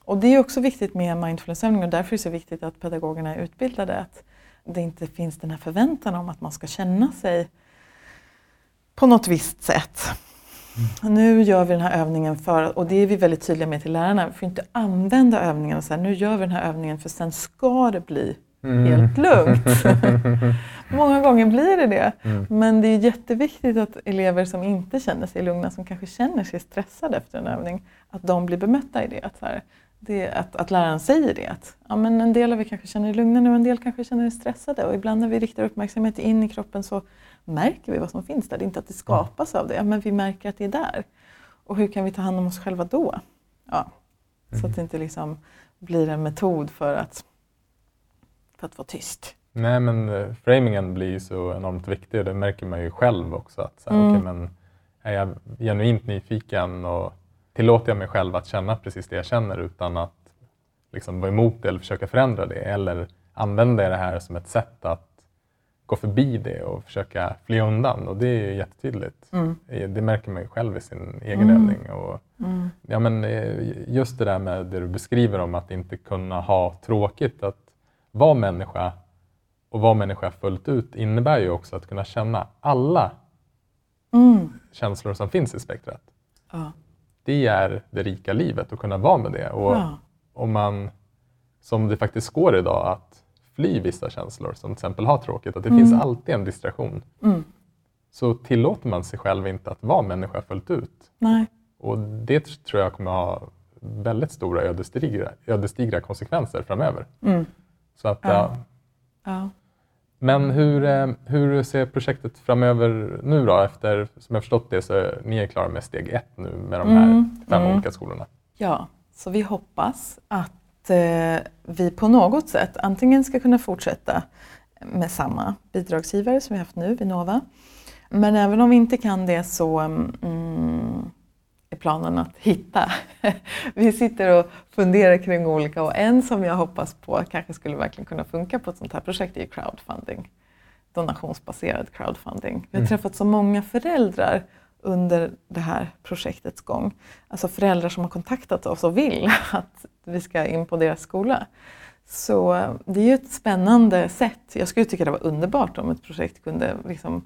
Och det är också viktigt med mindfulnessövningar och därför är det så viktigt att pedagogerna är utbildade. Att det inte finns den här förväntan om att man ska känna sig på något visst sätt. Mm. Nu gör vi den här övningen för, och det är vi väldigt tydliga med till lärarna, vi får inte använda övningen och säga nu gör vi den här övningen för sen ska det bli mm. helt lugnt. Många gånger blir det det. Mm. Men det är jätteviktigt att elever som inte känner sig lugna, som kanske känner sig stressade efter en övning, att de blir bemötta i det. Att, så här, det, att, att läraren säger det. Att ja, men en del av er kanske känner er lugna nu, en del kanske känner er stressade. Och ibland när vi riktar uppmärksamhet in i kroppen så märker vi vad som finns där. Det är inte att det skapas av det, men vi märker att det är där. Och hur kan vi ta hand om oss själva då? Ja, Så att mm. det inte liksom blir en metod för att, för att vara tyst. Nej, men uh, framingen blir ju så enormt viktig och det märker man ju själv också. Att, så här, mm. okay, men är jag genuint nyfiken och tillåter jag mig själv att känna precis det jag känner utan att liksom vara emot det eller försöka förändra det? Eller använder jag det här som ett sätt att gå förbi det och försöka fly undan? Och det är jättetydligt. Mm. Det märker man ju själv i sin egen mm. övning. Och, mm. ja, men eh, just det där med det du beskriver om att inte kunna ha tråkigt, att vara människa och vara människa fullt ut innebär ju också att kunna känna alla mm. känslor som finns i spektrat. Ja det är det rika livet att kunna vara med det. Och ja. om man, som det faktiskt går idag, att fly vissa känslor, som till exempel ha tråkigt, att det mm. finns alltid en distraktion. Mm. Så tillåter man sig själv inte att vara människa fullt ut. Nej. Och det tror jag kommer ha väldigt stora ödesdigra, ödesdigra konsekvenser framöver. Mm. Så att, ja. ja. Men hur, eh, hur ser projektet framöver nu då? Efter, som jag förstått det, så är ni klara med steg ett nu med de här mm, fem mm. olika skolorna. Ja, så vi hoppas att eh, vi på något sätt antingen ska kunna fortsätta med samma bidragsgivare som vi haft nu, Vinnova. Men även om vi inte kan det så mm, är planen att hitta. vi sitter och funderar kring olika och en som jag hoppas på kanske skulle verkligen kunna funka på ett sånt här projekt är crowdfunding. Donationsbaserad crowdfunding. Vi har mm. träffat så många föräldrar under det här projektets gång. Alltså föräldrar som har kontaktat oss och vill att vi ska in på deras skola. Så det är ju ett spännande sätt. Jag skulle tycka det var underbart om ett projekt kunde liksom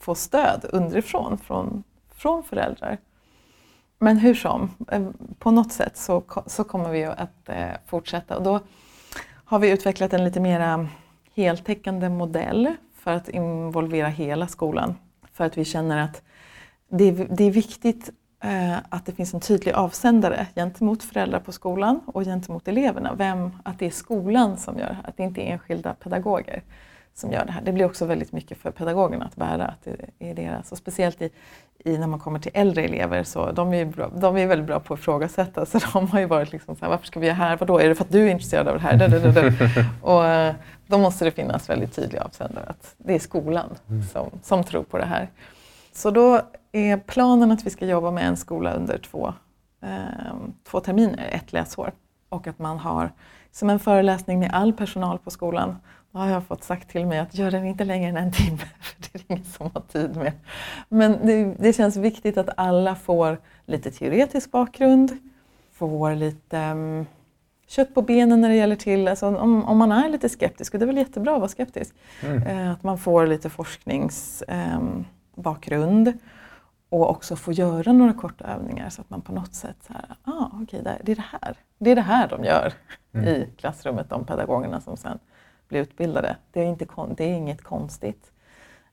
få stöd underifrån från, från föräldrar. Men hur som, eh, på något sätt så, så kommer vi att eh, fortsätta och då har vi utvecklat en lite mera heltäckande modell för att involvera hela skolan. För att vi känner att det är, det är viktigt eh, att det finns en tydlig avsändare gentemot föräldrar på skolan och gentemot eleverna. Vem, att det är skolan som gör det här, att det inte är enskilda pedagoger som gör det här. Det blir också väldigt mycket för pedagogerna att bära, att det är deras. Och speciellt i, i, när man kommer till äldre elever så de är, bra, de är väldigt bra på att ifrågasätta. Så de har ju varit liksom så här, varför ska vi göra här? Vadå, är det för att du är intresserad av det här? och eh, då måste det finnas väldigt tydliga avsändare att det är skolan mm. som, som tror på det här. Så då är planen att vi ska jobba med en skola under två, eh, två terminer, ett läsår. Och att man har som en föreläsning med all personal på skolan har jag fått sagt till mig att gör den inte längre än en timme, för det är ingen som har tid med. Men det, det känns viktigt att alla får lite teoretisk bakgrund, får lite um, kött på benen när det gäller till, alltså om, om man är lite skeptisk, och det är väl jättebra att vara skeptisk, mm. eh, att man får lite forskningsbakgrund ehm, um, och också får göra några korta övningar så att man på något sätt, så här, ah, okay, det, är det här. det är det här de gör mm. i klassrummet, de pedagogerna som sen bli utbildade. Det är, inte, det är inget konstigt.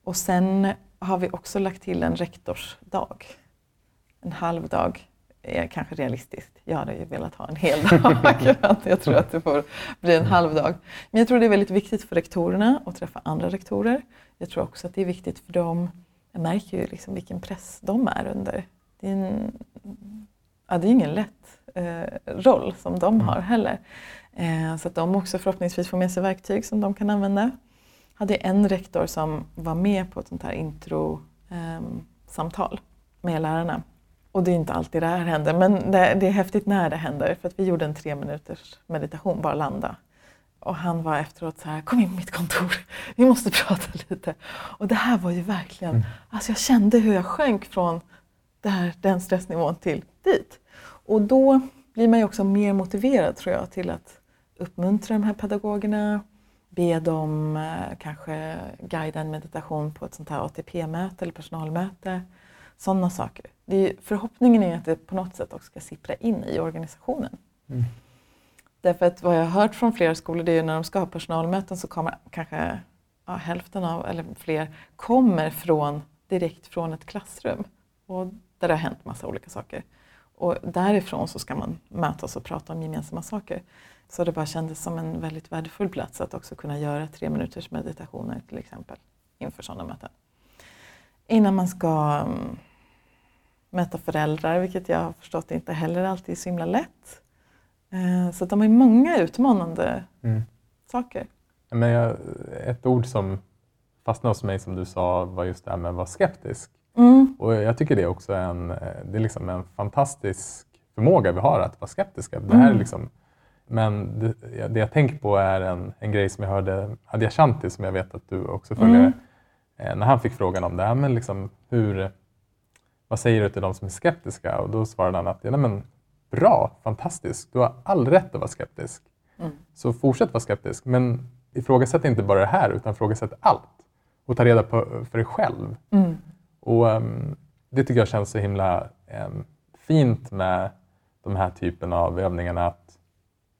Och sen har vi också lagt till en rektorsdag. En halv dag är kanske realistiskt. Jag hade ju velat ha en hel dag. jag tror att det får bli en halv dag. Men jag tror det är väldigt viktigt för rektorerna att träffa andra rektorer. Jag tror också att det är viktigt för dem. Jag märker ju liksom vilken press de är under. Det är, en, ja, det är ingen lätt eh, roll som de har heller. Eh, så att de också förhoppningsvis får med sig verktyg som de kan använda. Jag hade en rektor som var med på ett sånt här intro-samtal ehm, med lärarna. Och det är inte alltid det här händer, men det, det, är häftigt när det händer. För att vi gjorde en tre minuters meditation, bara landa. Och han var efteråt så här, kom in på mitt kontor, vi måste prata lite. Och det här var ju verkligen, mm. alltså jag kände hur jag sjönk från här, den stressnivån till dit. Och då blir man ju också mer motiverad tror jag till att uppmuntra de här pedagogerna, be dem eh, kanske guida en meditation på ett sånt här ATP-möte eller personalmöte. Sådana saker. Är, förhoppningen är att det på något sätt också ska sippra in i organisationen. Mm. Därför att vad jag har hört från flera skolor det är ju när de ska ha personalmöten så kommer kanske ja, hälften av, eller fler, kommer från, direkt från ett klassrum. Och där det har hänt massa olika saker. Och därifrån så ska man mötas och prata om gemensamma saker. Så det bara kändes som en väldigt värdefull plats att också kunna göra tre minuters meditationer till exempel inför sådana möten. Innan man ska mm, möta föräldrar, vilket jag har förstått inte heller alltid är så himla lätt. Eh, Så de har många utmanande Mm. saker. Men jag, ett ord som fastnade hos mig som du sa var just det här med att vara skeptisk. Mm. Och jag tycker det också är en, eh, det är liksom en fantastisk förmåga vi har att vara skeptiska. Det här är Mm. liksom, men det, det jag tänker på är en, en grej som jag hörde Adyashanti, som jag vet att du också följer, Mm. eh, när han fick frågan om det här, men liksom hur, vad säger du till de som är skeptiska? Och då svarade han att ja, nej, men, bra, fantastiskt, du har all rätt att vara skeptisk. Mm. Så fortsätt vara skeptisk, men ifrågasätt inte bara det här, utan ifrågasätt allt. Och ta reda på för dig själv. Mm. Och ehm, Det tycker jag känns så himla ehm, fint med de här typen av övningarna. Att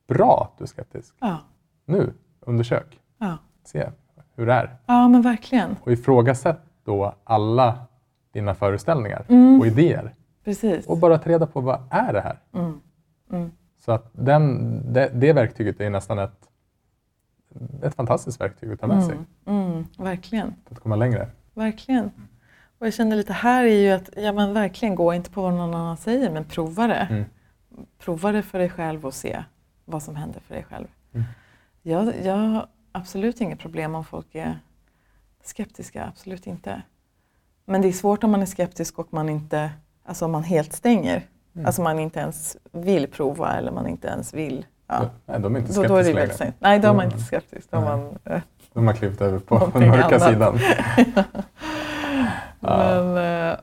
bra att du är skeptisk. Ja. Nu, undersök. Ja. Se hur det är. ja, men verkligen. Och ifrågasätt då alla dina föreställningar Mm. och idéer. Precis. Och bara ta reda på vad är det här? Mm. Mm. Så att den, det, det verktyget är nästan ett, ett fantastiskt verktyg att ta med sig Mm. Mm. Verkligen. för att komma längre. Verkligen. Och jag känner lite här är ju att, ja men verkligen gå inte på vad någon annan säger, men prova det. Mm. Prova det för dig själv och se vad som händer för dig själv. Mm. Jag, jag har absolut inget problem om folk är skeptiska, absolut inte. Men det är svårt om man är skeptisk och man inte, alltså om man helt stänger. Mm. Alltså man inte ens vill prova eller man inte ens vill. Ja. Nej, de är inte Då, då är det skeptiska längre. Nej, då är man Mm. inte skeptisk. Då Nej. man, eh, De har klivit över på den mörka annat. sidan. Men, eh,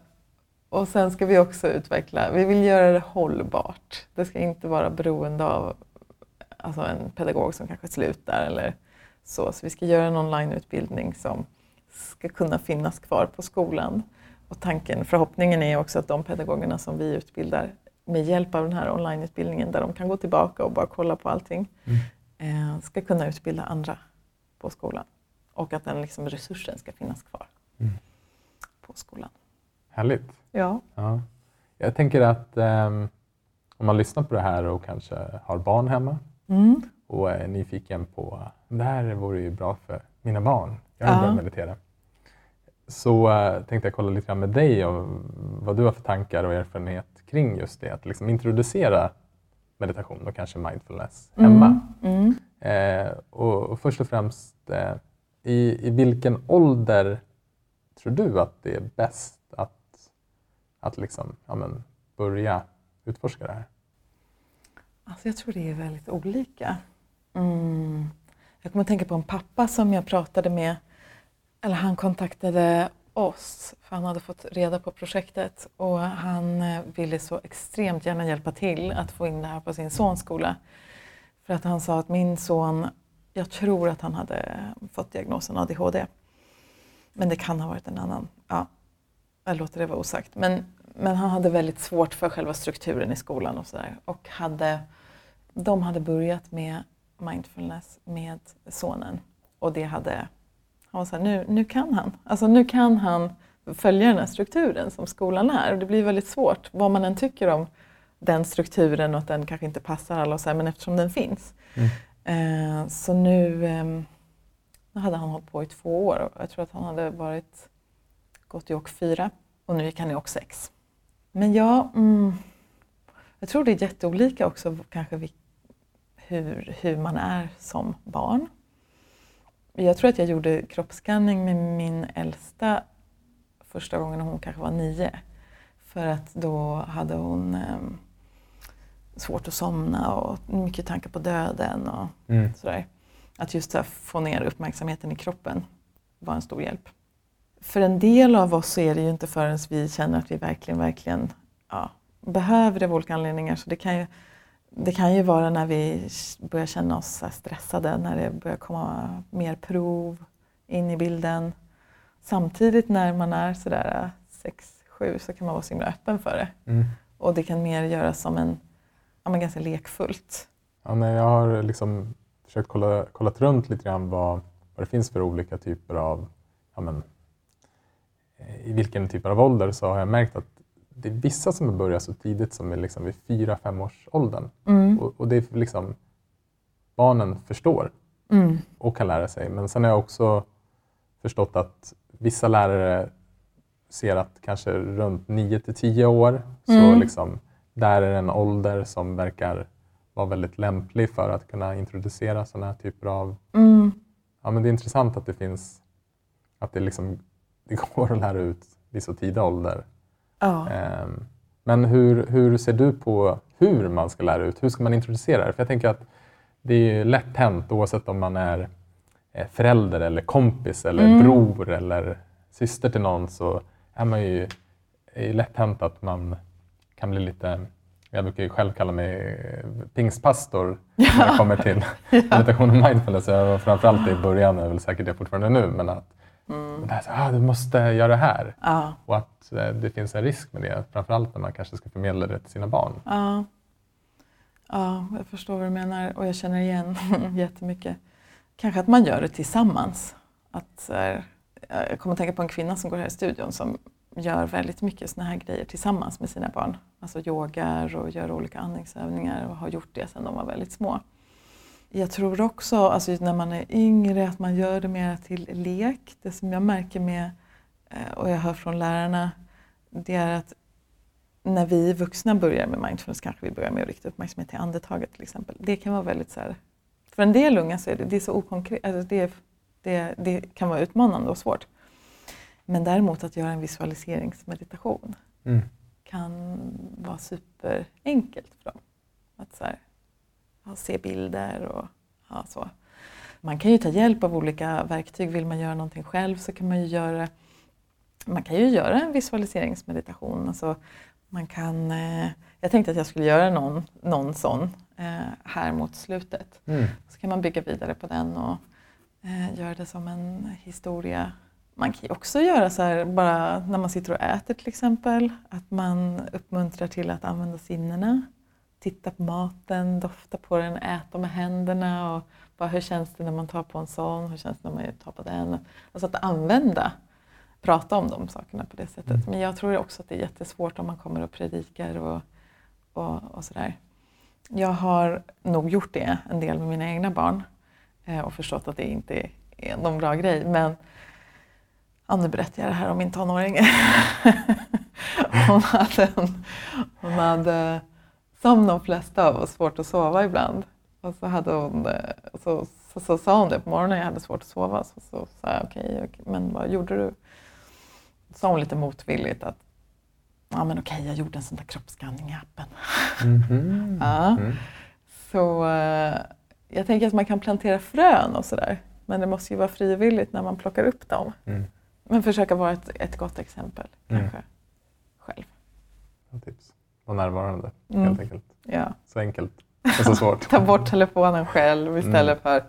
och sen ska vi också utveckla, vi vill göra det hållbart. Det ska inte vara beroende av alltså en pedagog som kanske slutar eller så. Så vi ska göra en onlineutbildning som ska kunna finnas kvar på skolan. Och tanken, förhoppningen är också att de pedagogerna som vi utbildar med hjälp av den här onlineutbildningen där de kan gå tillbaka och bara kolla på allting, eh, ska kunna utbilda andra på skolan. Och att den liksom resursen ska finnas kvar Mm. På skolan. Härligt. Ja. Ja. Jag tänker att ehm, om man lyssnar på det här och kanske har barn hemma Mm. och är nyfiken på det här vore ju bra för mina barn. Jag vill Ja. börja meditera. Så eh, tänkte jag kolla lite grann med dig om vad du har för tankar och erfarenhet kring just det. Att liksom introducera meditation och kanske mindfulness hemma. Mm. Eh, och, och först och främst, eh, i, i vilken ålder tror du att det är bäst att, att liksom, ja, men, börja utforska det här? Alltså jag tror det är väldigt olika. Mm. Jag kommer att tänka på en pappa som jag pratade med, eller han kontaktade oss för han hade fått reda på projektet och han eh, ville så extremt gärna hjälpa till att få in det här på sin sons skola. För att han sa att min son, jag tror att han hade fått diagnosen ADHD. Men det kan ha varit en annan. Ja, jag låter det vara osagt. Men, men han hade väldigt svårt för själva strukturen i skolan och sådär. Och hade, de hade börjat med mindfulness med sonen. Och det hade, han var så här, nu, nu kan han. Alltså nu kan han följa den här strukturen som skolan är. Och det blir väldigt svårt, vad man än tycker om den strukturen och att den kanske inte passar alla och så här, men eftersom den finns. Eh, så nu, ehm, nu hade han hållit på i två år jag tror att han hade varit, gått i åk fyra och nu gick han i åk sex. Men ja, mm, jag tror det är jätteolika också kanske hur, hur man är som barn. Jag tror att jag gjorde kroppsskanning med min äldsta första gången när hon kanske var nio. För att då hade hon ehm, svårt att somna och mycket tankar på döden och Mm. sådär. Att just här, få ner uppmärksamheten i kroppen var en stor hjälp. För en del av oss så är det ju inte förrän vi känner att vi verkligen, verkligen ja, behöver det av olika anledningar. Så det kan ju, det kan ju vara när vi börjar känna oss stressade, när det börjar komma mer prov in i bilden. Samtidigt när man är sådär 6-7 så kan man vara så himla öppen för det. Mm. Och det kan mer göras som en, ja, men ganska lekfullt. Ja, nej, jag har liksom försökt kolla kollat runt lite grann vad, vad det finns för olika typer av, ja, men, i vilken typ av ålder så har jag märkt att det är vissa som börjar så tidigt som är liksom vid 4-5 års åldern. Mm. Och, och det är liksom, barnen förstår Mm. och kan lära sig. Men sen har jag också förstått att vissa lärare ser att kanske runt 9 till 10 år, så Mm. liksom, där är en ålder som verkar vara väldigt lämplig för att kunna introducera sådana här typer av... Mm. Ja, men det är intressant att det finns, att det, liksom, det går att lära ut vid så tidig ålder. Ja. Ehm, Men hur, hur ser du på hur man ska lära ut? Hur ska man introducera det? För jag tänker att det är lätt hänt oavsett om man är eh, förälder eller kompis eller Mm. bror eller syster till någon så är man ju är ju lätt hänt att man kan bli lite jag brukar ju själv kalla mig eh, pingstpastor när det kommer till meditation och mindfulness. Jag var framförallt i början, jag är väl säkert det fortfarande nu, men att det här, ah, du måste göra det här. Ja. Och att eh, det finns en risk med det, framförallt när man kanske ska förmedla det till sina barn. Ja. ja, jag förstår vad du menar och jag känner igen jättemycket. Kanske att man gör det tillsammans. Att, här, jag kommer att tänka på en kvinna som går här i studion som gör väldigt mycket såna här grejer tillsammans med sina barn. Alltså yogar och gör olika andningsövningar och har gjort det sedan de var väldigt små. Jag tror också, alltså när man är yngre, att man gör det mer till lek. Det som jag märker med, eh, och jag hör från lärarna, det är att när vi vuxna börjar med mindfulness kanske vi börjar med att rikta uppmärksamhet till andetaget till exempel. Det kan vara väldigt så här, för en del unga så är det, det är så okonkret, alltså det, det, det kan vara utmanande och svårt. Men däremot att göra en visualiseringsmeditation Mm kan vara superenkelt för dem. Att så här, ja, se bilder och ja, så. Man kan ju ta hjälp av olika verktyg. Vill man göra någonting själv så kan man ju göra man kan ju göra en visualiseringsmeditation. Alltså man kan, eh, jag tänkte att jag skulle göra någon, någon sån eh, här mot slutet. Mm. Så kan man bygga vidare på den och eh, göra det som en historia. Man kan ju också göra så här bara när man sitter och äter till exempel. Att man uppmuntrar till att använda sinnena. Titta på maten, dofta på den, äta med händerna och bara hur känns det när man tar på en sån, hur känns det när man tar på den. Alltså att använda, prata om de sakerna på det sättet. Men jag tror också att det är jättesvårt om man kommer och predikar och, och, och sådär. Jag har nog gjort det en del med mina egna barn eh, och förstått att det inte är någon bra grej. Men ja, nu berättar jag det här om min tonåring. hon, hade en, hon hade, som de flesta av oss, svårt att sova ibland. Och så, hade hon, eh, så, så, så sa hon det på morgonen, jag hade svårt att sova. Så, så sa jag okej, okej, men vad gjorde du? Så sa hon lite motvilligt att ja men okej, jag gjorde en sån där kroppsskanning i appen. Mhm. Ja. Mm. Så eh, jag tänker att man kan plantera frön och sådär. Men det måste ju vara frivilligt när man plockar upp dem. Mm. Men försöka vara ett, ett gott exempel Mm. kanske. Själv. Bra tips. Var närvarande, Mm. helt enkelt. Ja. Så enkelt och så svårt. Ta bort telefonen själv istället Mm. för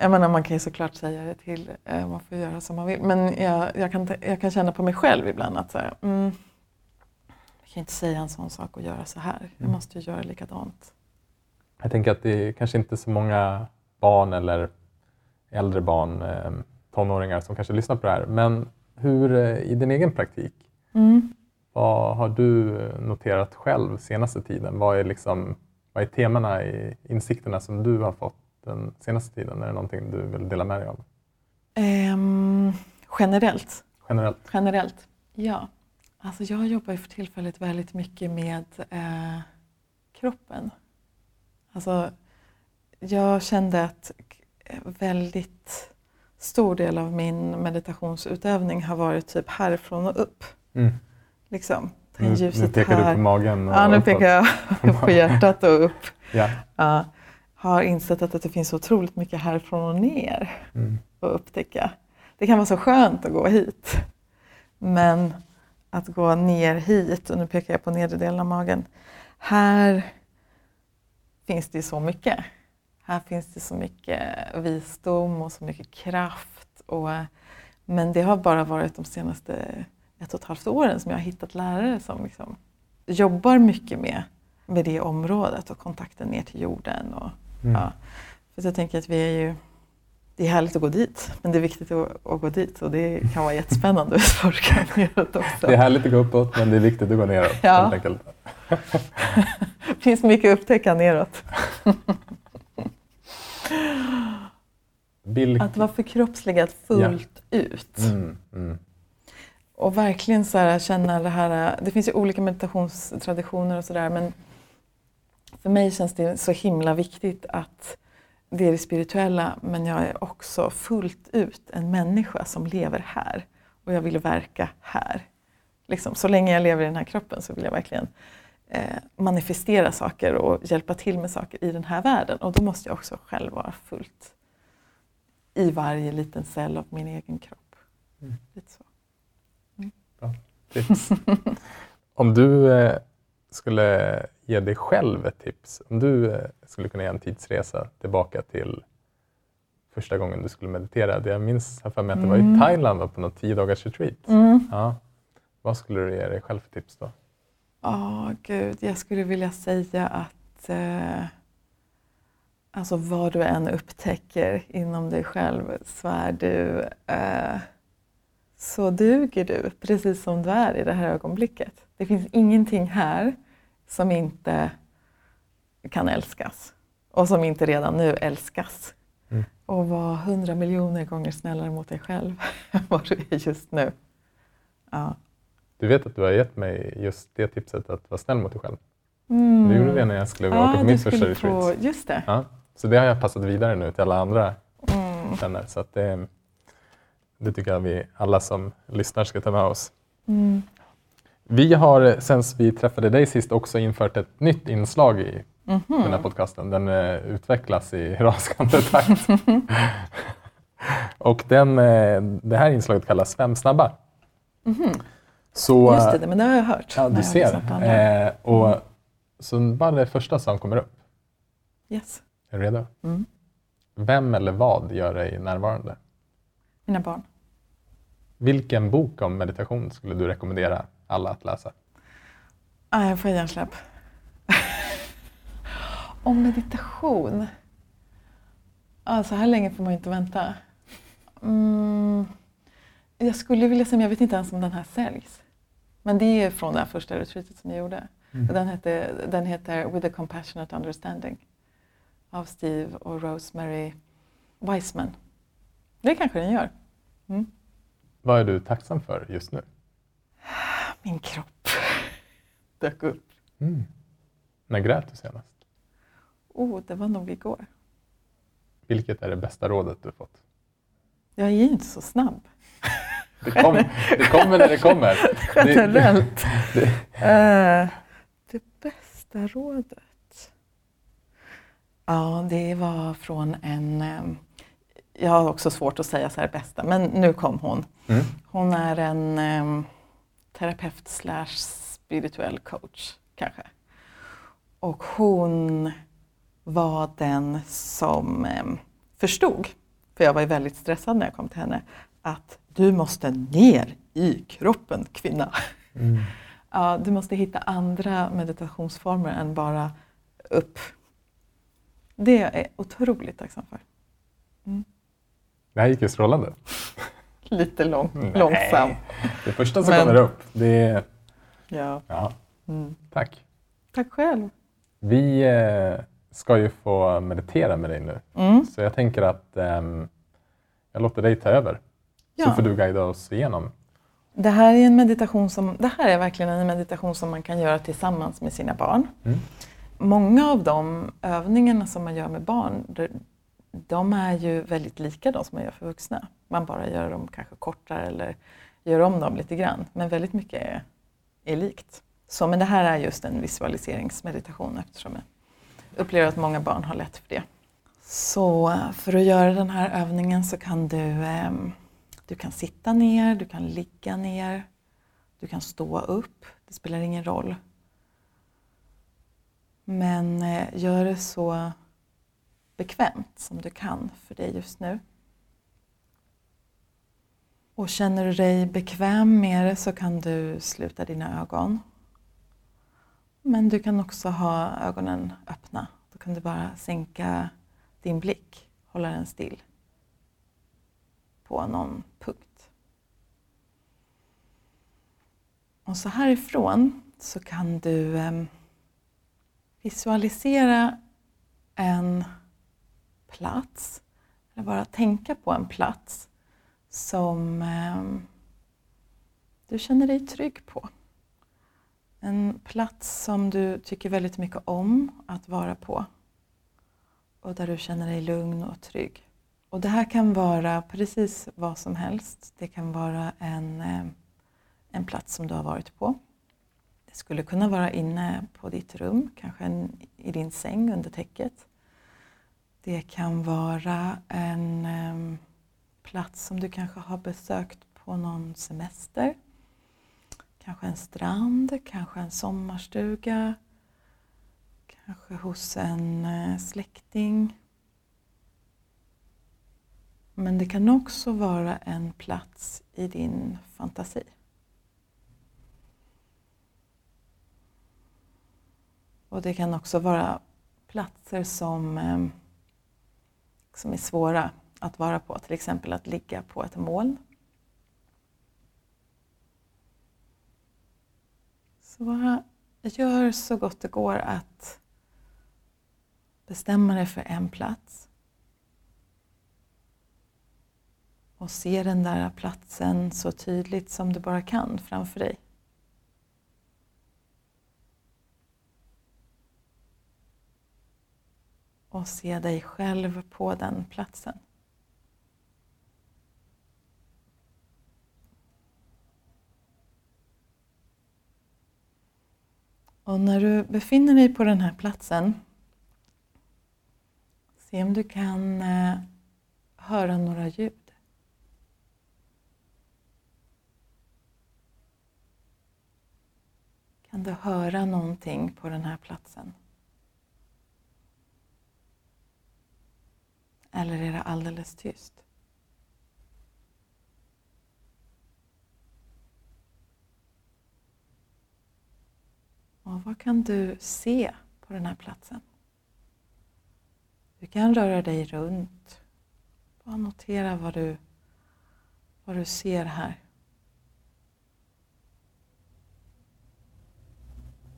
jag menar, man kan ju såklart säga det till, eh, man får göra som man vill. Men jag, jag, kan, jag kan känna på mig själv ibland att så här, mm, jag kan inte säga en sån sak och göra så här. Jag Mm. måste ju göra likadant. Jag tänker att det är kanske inte så många barn eller äldre barn, eh, tonåringar som kanske lyssnar på det här. Men hur eh, i din egen praktik, Mm. vad har du eh, noterat själv senaste tiden? Vad är, liksom, vad är temana i insikterna som du har fått den senaste tiden? Är det någonting du vill dela med dig av? Ehm, generellt Generellt? Generellt? Ja. Alltså jag jobbar för tillfället väldigt mycket med eh, kroppen. Alltså, jag kände att k- väldigt stor del av min meditationsutövning har varit typ härifrån och upp. Mm. Liksom. Ta in nu ljuset pekar du här. på magen. Och Ja, nu pekar jag på hjärtat och upp. Ja. Ja. Har insett att det finns otroligt mycket härifrån och ner Mm. att upptäcka. Det kan vara så skönt att gå hit. Men att gå ner hit, och nu pekar jag på nedre delen av magen. Här finns det så mycket. Här finns det så mycket visdom och så mycket kraft. Och, men det har bara varit de senaste ett och ett halvt åren som jag har hittat lärare som liksom jobbar mycket med, med det området och kontakten ner till jorden. Och, Mm. ja. För jag tänker att vi är ju det är härligt att gå dit, men det är viktigt att, att gå dit och det kan vara jättespännande att forska neråt också. Det är härligt att gå uppåt men det är viktigt att gå neråt. Ja. Det finns mycket att upptäcka neråt. Vilk... Att vara förkroppsligat fullt ut. Mm, mm. Och verkligen så här, känna det här, det finns ju olika meditationstraditioner och sådär men för mig känns det så himla viktigt att det är det spirituella men jag är också fullt ut en människa som lever här och jag vill verka här. Liksom, så länge jag lever i den här kroppen så vill jag verkligen eh, manifestera saker och hjälpa till med saker i den här världen och då måste jag också själv vara fullt i varje liten cell av min egen kropp. Mm. Lite så. Tips. Om du eh, skulle ge dig själv ett tips, om du eh, skulle kunna göra en tidsresa tillbaka till första gången du skulle meditera. Det jag minns här för mig att det var i Mm. Thailand var på något tio dagars retreat. Mm. Ja. Vad skulle du ge dig själv för tips då? Ja, gud, jag skulle vilja säga att eh, alltså vad du än upptäcker inom dig själv så är du eh, så duger du precis som du är i det här ögonblicket. Det finns ingenting här som inte kan älskas och som inte redan nu älskas. Mm. Och var hundra miljoner gånger snällare mot dig själv än vad du är just nu. Ja. Du vet att du har gett mig just det tipset att vara snäll mot dig själv. Mm. Du gjorde det när jag skulle åka på mitt första retreat. På, just det. Ja. Så det har jag passat vidare nu till alla andra Mm. vänner. Så att det, det tycker jag vi alla som lyssnar ska ta med oss. Mm. Vi har sen vi träffade dig sist också infört ett nytt inslag i Mhm. den här podcasten. Den eh, utvecklas i raskande takt. Och den, eh, det här inslaget kallas Fem snabba. Så, Mhm. Just det, men det har jag hört. ja, du ser. Eh, och, så bara det första som kommer upp. Yes. Är du redo? Mm. Vem eller vad gör dig närvarande? Mina barn. Vilken bok om meditation skulle du rekommendera alla att läsa? Ah, jag får hjärnsläpp. Om meditation. Ah, så här länge får man inte vänta. Mm. Jag skulle vilja säga, men jag vet inte ens om den här säljs. Men det är från det här första retreatet som jag gjorde. Och Den, heter, den heter With a compassionate understanding av Steve och Rosemary Wiseman. Det kanske den gör. Vad är du tacksam för just nu? Min kropp dök upp. Mm. När grät du senast? Oh, det var nog igår. Vilket är det bästa rådet du fått? Jag är ju inte så snabb. Det, kom, det kommer när det kommer. Det, Generellt. det, Eh, det bästa rådet? Ja, det var från en... ehm, jag har också svårt att säga så här bästa, men nu kom hon. mm. Hon är en um, terapeut slash spirituell coach, kanske. Och hon var den som em, förstod, för jag var ju väldigt stressad när jag kom till henne, att du måste ner i kroppen, kvinna. Mm. Ja, du måste hitta andra meditationsformer än bara upp. Det är jag otroligt tacksam för. Det här gick ju strålande. Lite lång, Nej. långsam. Det första som Men- kommer upp, det är... Ja. Ja, Mm. tack. Tack själv. Vi eh, ska ju få meditera med dig nu. Mm. Så jag tänker att ehm, jag låter dig ta över. Så Ja. får du guida oss igenom. Det här är en meditation som, det här är verkligen en meditation som man kan göra tillsammans med sina barn. Mm. Många av de övningarna som man gör med barn, de, är ju väldigt lika de som man gör för vuxna. Man bara gör dem kanske kortare eller gör om dem lite grann. Men väldigt mycket är, är likt. Så, men det här är just en visualiseringsmeditation eftersom jag upplever att många barn har lätt för det. Så för att göra den här övningen så kan du ehm, du kan sitta ner, du kan ligga ner, du kan stå upp. Det spelar ingen roll. Men eh, gör det så bekvämt som du kan för dig just nu. Och känner du dig bekväm med det så kan du sluta dina ögon. Men du kan också ha ögonen öppna. Då kan du bara sänka din blick, hålla den still på någon punkt. Och så härifrån så kan du eh, visualisera en plats, eller bara tänka på en plats som eh, du känner dig trygg på. En plats som du tycker väldigt mycket om att vara på och där du känner dig lugn och trygg. Och det här kan vara precis vad som helst. Det kan vara en, ehm, en plats som du har varit på. Det skulle kunna vara inne på ditt rum, kanske en, i din säng under täcket. Det kan vara en um, plats som du kanske har besökt på någon semester. Kanske en strand, kanske en sommarstuga, kanske hos en uh, släkting. Men det kan också vara en plats i din fantasi. Och det kan också vara platser som, ehm, som är svåra att vara på, till exempel att ligga på ett moln. Så bara gör så gott det går att bestämma dig för en plats och se den där platsen så tydligt som du bara kan framför dig. Och se dig själv på den platsen. Och när du befinner dig på den här platsen, se om du kan eh, höra några ljud. Kan du höra någonting på den här platsen? Eller är det alldeles tyst? Och vad kan du se på den här platsen? Du kan röra dig runt. Bara notera vad du, vad du ser här.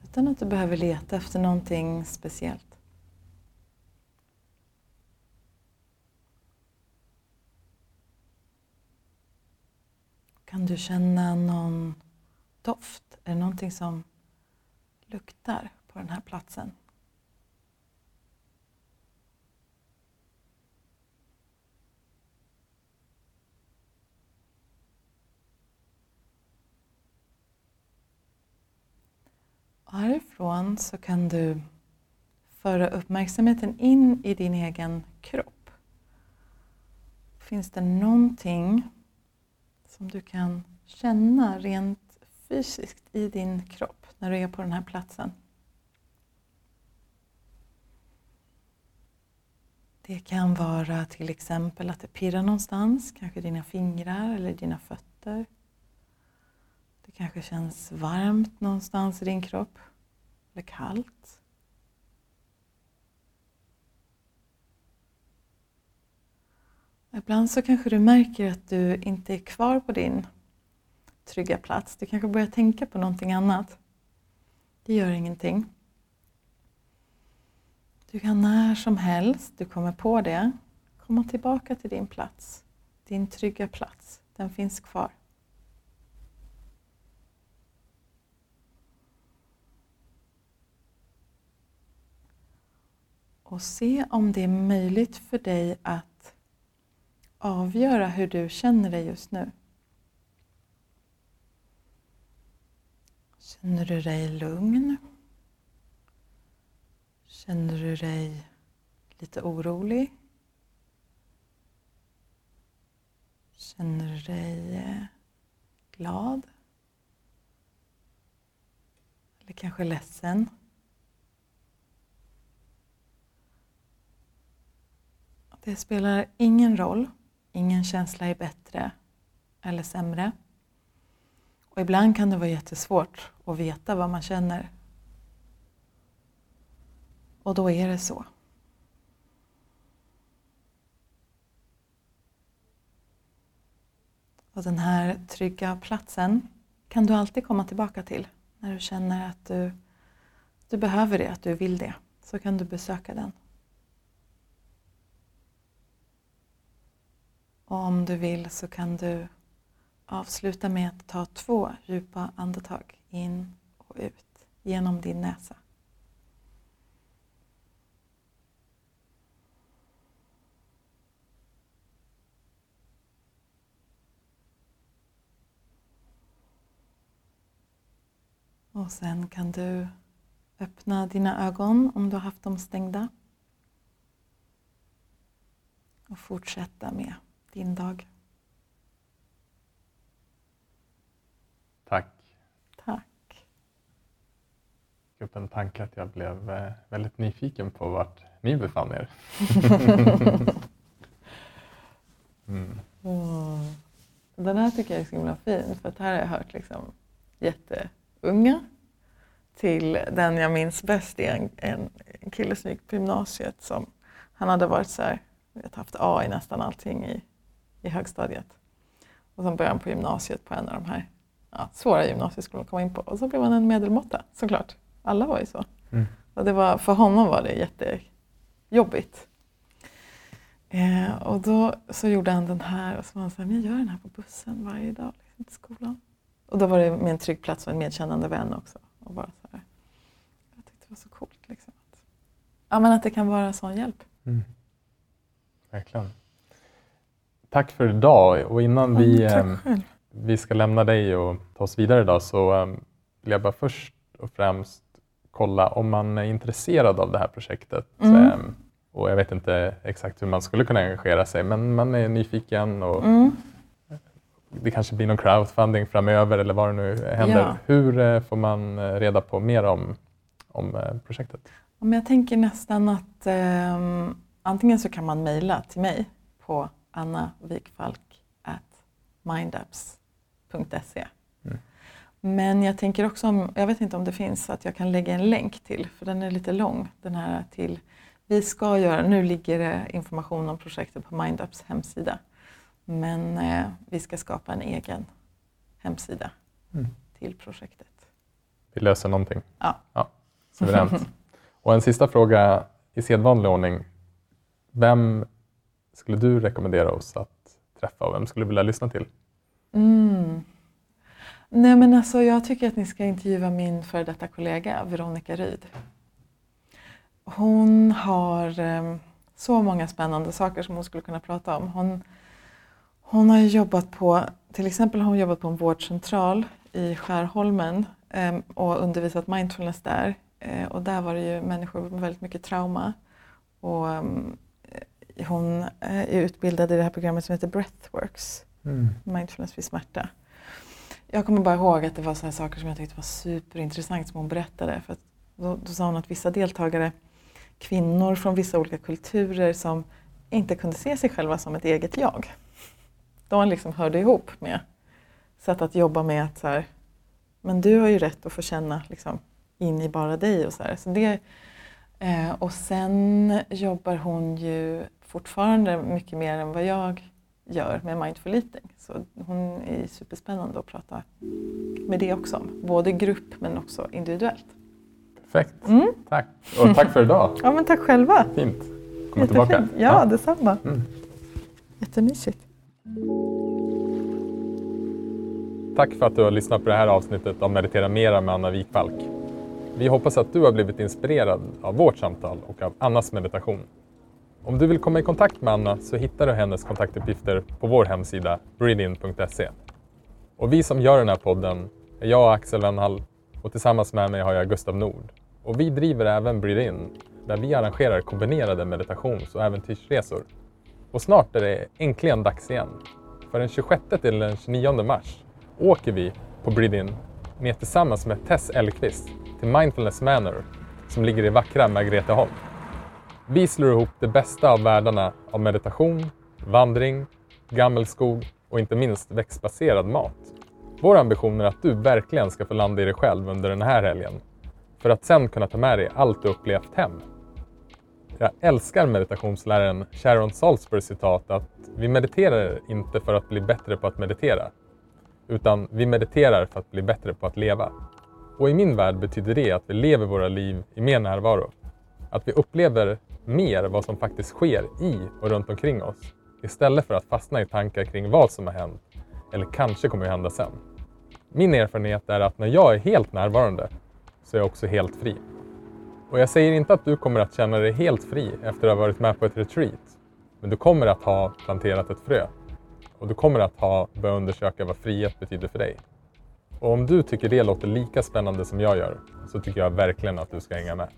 Utan att du behöver leta efter någonting speciellt. Kan du känna någon doft? Är det någonting som luktar på den här platsen? härifrån så kan du föra uppmärksamheten in i din egen kropp. Finns det någonting som du kan känna rent fysiskt i din kropp när du är på den här platsen? Det kan vara till exempel att det pirrar någonstans, kanske dina fingrar eller dina fötter. Det kanske känns varmt någonstans i din kropp, eller kallt. Ibland så kanske du märker att du inte är kvar på din trygga plats. Du kanske börjar tänka på någonting annat. Det gör ingenting. Du kan när som helst du kommer på det komma tillbaka till din plats. Din trygga plats. Den finns kvar. och se om det är möjligt för dig att avgöra hur du känner dig just nu. Känner du dig lugn? Känner du dig lite orolig? Känner du dig eh, glad? Eller kanske ledsen? Det spelar ingen roll. Ingen känsla är bättre eller sämre. Och ibland kan det vara jättesvårt att veta vad man känner. Och då är det så. Och den här trygga platsen kan du alltid komma tillbaka till när du känner att du, du behöver det, att du vill det. Så kan du besöka den. Och om du vill så kan du avsluta med att ta två djupa andetag in och ut genom din näsa. Och sen kan du öppna dina ögon om du har haft dem stängda. Och fortsätta med din dag. Tack. Tack. Jag upp en tanke att jag blev eh, väldigt nyfiken på vart ni befann er. mm. Mm. Den här tycker jag är så himla fin för att här har jag hört liksom jätteunga till den jag minns bäst är en, en, en kille som gick på gymnasiet som han hade varit så här, vet, haft A i nästan allting i, i högstadiet. Och sen började han på gymnasiet på en av de här ja, svåra gymnasieskolorna att komma in på och så blev han en medelmåtta såklart. Alla var ju så. Mm. Och det var, för honom var det jättejobbigt. Eh, och då så gjorde han den här och så var han så här, jag gör den här på bussen varje dag liksom, till skolan. Och då var det med en trygg plats och en medkännande vän också. Och bara så här. Jag tyckte det var så coolt. Liksom. Att, ja, men att det kan vara sån hjälp. Mm. Verkligen. Tack för idag och innan vi, ehm, vi ska lämna dig och ta oss vidare idag så ehm, vill jag bara först och främst kolla om man är intresserad av det här projektet. Mm. Ehm, och jag vet inte exakt hur man skulle kunna engagera sig men man är nyfiken och Mm. det kanske blir någon crowdfunding framöver eller vad det nu händer. Ja. Hur eh, får man eh, reda på mer om, om eh, projektet? Jag tänker nästan att ehm, antingen så kan man mejla till mig på annavikfalk.mindapps.se. Mm. Men jag tänker också, om, jag vet inte om det finns, att jag kan lägga en länk till, för den är lite lång, den här till vi ska göra, nu ligger det information om projektet på Mindapps hemsida, men eh, vi ska skapa en egen hemsida Mm. till projektet. Vi löser någonting. Ja. ja suveränt. och en sista fråga i sedvanlig ordning. Vem skulle du rekommendera oss att träffa och vem skulle du vilja lyssna till? Mm. Nej men alltså jag tycker att ni ska intervjua min före detta kollega Veronica Ryd. Hon har eh, så många spännande saker som hon skulle kunna prata om. Hon, hon har jobbat på, till exempel har hon jobbat på en vårdcentral i Skärholmen eh, och undervisat mindfulness där. Eh, och där var det ju människor med väldigt mycket trauma. Och, ehm, hon eh, är utbildad i det här programmet som heter Breathworks mindfulness vid smärta. Jag kommer bara ihåg att det var så här saker som jag tyckte var superintressant som hon berättade. För då, då sa hon att vissa deltagare, kvinnor från vissa olika kulturer som inte kunde se sig själva som ett eget jag. De liksom hörde ihop med sätt att jobba med att så här, men du har ju rätt att få känna liksom, in i bara dig och så här. Så det, eh, och sen jobbar hon ju fortfarande mycket mer än vad jag gör med mindful eating. Så hon är superspännande att prata med det också om. Både grupp men också individuellt. Perfekt. Mm. Tack. Och tack för idag. Ja men tack själva. Fint. Komma tillbaka. Jättefint. Ja, detsamma. Mm. Jättemysigt. Tack för att du har lyssnat på det här avsnittet av Meditera Mera med Anna Wikfalk. Vi hoppas att du har blivit inspirerad av vårt samtal och av Annas meditation. Om du vill komma i kontakt med Anna så hittar du hennes kontaktuppgifter på vår hemsida breedin.se. Och vi som gör den här podden är jag och Axel Wennhall och tillsammans med mig har jag Gustav Nord. Och vi driver även Breedin där vi arrangerar kombinerade meditations och äventyrsresor. Och snart är det äntligen dags igen. För den 26 till den 29 mars åker vi på Breedin med ner tillsammans med Tess Elkvist till Mindfulness Manor som ligger i vackra Margreteholm. Vi slår ihop det bästa av världarna av meditation, vandring, gammelskog och inte minst växtbaserad mat. Vår ambition är att du verkligen ska få landa i dig själv under den här helgen för att sen kunna ta med dig allt du upplevt hem. Jag älskar meditationsläraren Sharon Salzburgs citat att vi mediterar inte för att bli bättre på att meditera, utan vi mediterar för att bli bättre på att leva. Och i min värld betyder det att vi lever våra liv i mer närvaro. Att vi upplever mer vad som faktiskt sker i och runt omkring oss istället för att fastna i tankar kring vad som har hänt eller kanske kommer att hända sen. Min erfarenhet är att när jag är helt närvarande så är jag också helt fri. Och jag säger inte att du kommer att känna dig helt fri efter att ha varit med på ett retreat. Men du kommer att ha planterat ett frö. Och du kommer att ha börjat undersöka vad frihet betyder för dig. Och om du tycker det låter lika spännande som jag gör så tycker jag verkligen att du ska hänga med.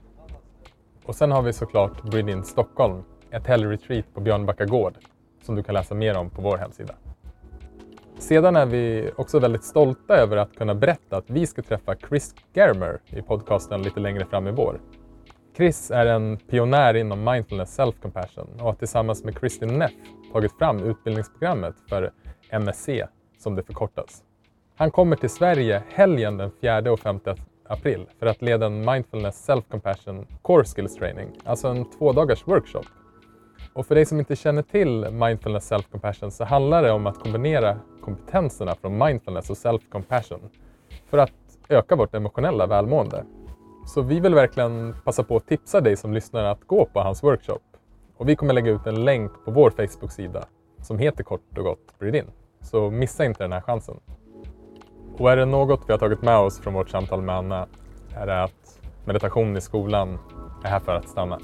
Och sen har vi såklart Breed In Stockholm, ett helgretreat på Björnbacka gård som du kan läsa mer om på vår hemsida. Sedan är vi också väldigt stolta över att kunna berätta att vi ska träffa Chris Germer i podcasten lite längre fram i vår. Chris är en pionjär inom mindfulness self-compassion och har tillsammans med Kristin Neff tagit fram utbildningsprogrammet för MSC som det förkortas. Han kommer till Sverige helgen den 4 och 5 april för att leda en mindfulness self-compassion core skills training, alltså en två dagars workshop. Och för dig som inte känner till mindfulness self-compassion så handlar det om att kombinera kompetenserna från mindfulness och self-compassion för att öka vårt emotionella välmående. Så vi vill verkligen passa på att tipsa dig som lyssnar att gå på hans workshop. Och vi kommer lägga ut en länk på vår Facebook-sida som heter kort och gott Breathe In. Så missa inte den här chansen. Och är det något vi har tagit med oss från vårt samtal med Anna är det att meditation i skolan är här för att stanna.